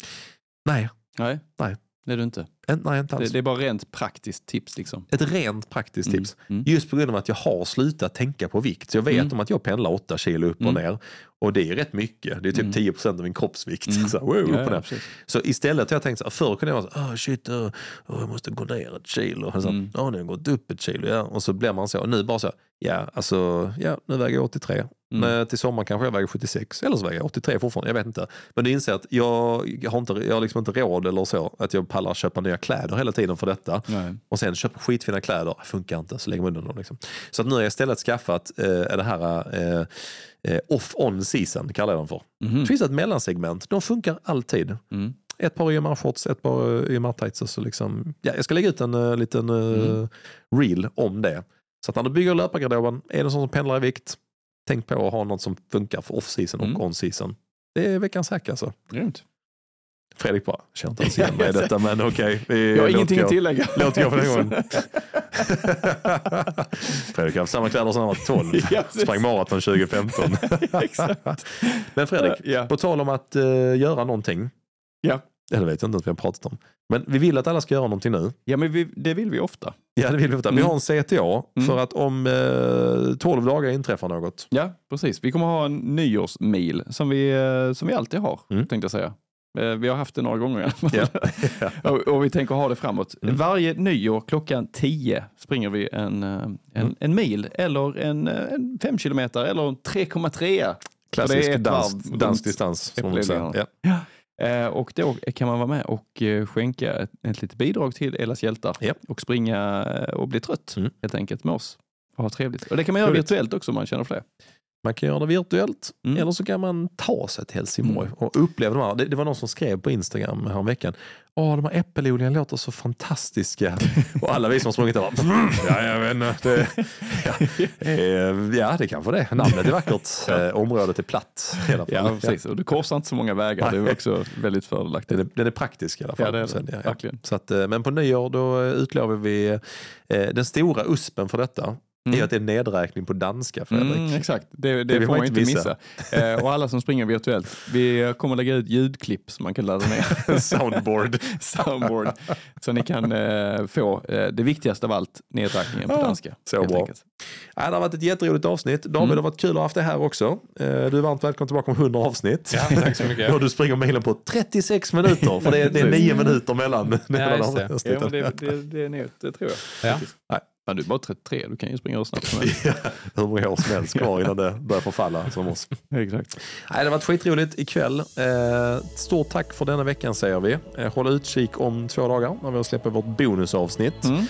Nej, Nej. Nej. Det är du inte. Nej inte Det, alls. det är bara rent praktiskt tips liksom. Ett rent praktiskt Mm. tips. Mm. Just på grund av att jag har slutat tänka på vikt. Så jag vet Mm. om att jag pendlar 8 kilo upp och Mm. ner. Och det är rätt mycket. Det är typ Mm. 10% av min kroppsvikt. Mm. Så, här, wow, Ja, upp och ja, ner. precis. så istället har jag tänkt så här, förr kunde jag vara så oh, shit, oh, oh, jag måste gå ner ett kilo. Och så, Mm. oh, nu har jag gått upp ett kilo. Ja. Och så blir man så. Och nu bara så, ja, alltså, ja, nu väger jag 83. Mm. Men till sommaren kanske jag väger 76. Eller så väger jag 83 fortfarande, jag vet inte. Men du inser att jag, jag har, inte, jag har liksom inte råd eller så, att jag pallar köpa nya kläder hela tiden för detta. Nej. Och sen köpa skitfina kläder, funkar inte, så lägger man undan dem. Liksom. Så att nu har jag istället skaffat eh, det här eh, eh, off-on season, kallar jag dem för. Mhm. Det finns ett mellansegment, de funkar alltid. Mm. Ett par YMR-shorts, ett par YMR-tights. Liksom, ja, jag ska lägga ut en uh, liten uh, Mm. reel om det. Så att när du bygger löpargarderoben, är det sån som pendlar i vikt, tänk på att ha något som funkar för off-season Mm. och on-season. Det är veckans hack alltså. Grymt. Fredrik bara, känner inte ens igen mig i detta men okej. vi Jag har ingenting gå. att tillägga. Låt gå för den gången. Fredrik har haft samma kläder sedan han var 12. Ja, precis. Sprang maraton 2015. Exakt. Men Fredrik, Ja. på tal om att eh, göra någonting. Ja. Eller vet jag inte att vi har pratat om. Men vi vill att alla ska göra någonting nu. Ja, men vi, det vill vi ofta. Ja, det vill vi. Vi Mm. har en CTA Mm. för att om eh, 12 dagar inträffar något. Ja, precis. Vi kommer ha en nyårsmil som vi, eh, som vi alltid har, Mm. tänkte jag säga. Eh, Vi har haft det några gånger i alla fall. Ja. och, vi tänker ha det framåt. Mm. Varje nyår klockan 10 springer vi en, eh, en, Mm. en mil eller en, eh, en 5 kilometer eller en 3,3. Klassisk dans, varv dansk runt distans. Som man Äppelodlingarna. säger. Ja. Eh, och då kan man vara med och skänka ett, ett litet bidrag till Elas hjältar Ja. och springa och bli trött Mm. helt enkelt med oss. Och ha trevligt. Och det kan man göra Roligt. virtuellt också om man känner för det. Man kan göra det virtuellt Mm. eller så kan man ta sig till Helsingborg Mm. och uppleva de här. Det, det var någon som skrev på Instagram häromveckan. Åh, de här äppelodlingarna låter så fantastiska. och alla vi som har sprungit där bara, "Mm, ja, jag vet inte. Det, ja, eh, ja, det kanske det. Namnet är vackert. Ja. Eh, området är platt. I alla fall. Ja, precis. Och du korsar inte så många vägar. Det är också väldigt fördelaktigt. Den är, den är praktisk i alla fall. Ja, det är det. Sen, ja, ja. Så att, eh, men på nyår då utlovar vi eh, den stora uspen för detta. Är Mm. att det är nedräkning på danska, Fredrik. Mm, exakt, det, det, Det får man inte inte missa. Eh, och alla som springer virtuellt, vi kommer lägga ut ljudklipp som man kan ladda ner. Soundboard. Soundboard. Så ni kan eh, få eh, det viktigaste av allt, nedräkningen på Ja, danska. så bra. enkelt. Ja, det har varit ett jätteroligt avsnitt. David, Mm. det har varit kul att ha haft det här också. Eh, Du är varmt välkommen tillbaka om 100 avsnitt. Ja, tack så mycket. Och du springer milen på 36 minuter, för det är, det är nio minuter mellan, mellan just det. Ja, men det, det, det är nog, det tror jag. Ja. Nej. Ja, du är bara 33, du kan ju springa hur snabbt som helst. Ja, hur många år som helst kvar innan det börjar förfalla som oss. Exakt. Nej, det har varit skitroligt ikväll. Eh, stort tack för denna veckan säger vi. Eh, håll utkik om två dagar när vi släpper vårt bonusavsnitt. Mm.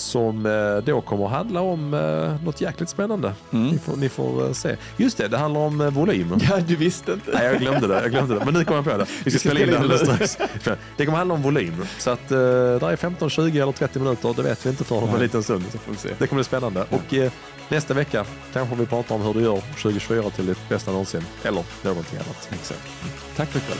Som eh, då kommer att handla om eh, något jäkligt spännande. Mm. Ni får, ni får eh, se. Just det, det handlar om eh, volym. Ja, du visste inte. Nej, jag glömde det. Jag glömde det. Men nu kommer jag på det. Vi ska spela in det alldeles strax. Det kommer handla om volym. Så att där är 15, 20 eller 30 minuter. Det vet vi inte för om en liten stund. Det kommer bli spännande. Och eh, nästa vecka kanske vi pratar om hur du gör 2024 till ditt bästa någonsin. Eller någonting annat. Exakt. Tack för ikväll.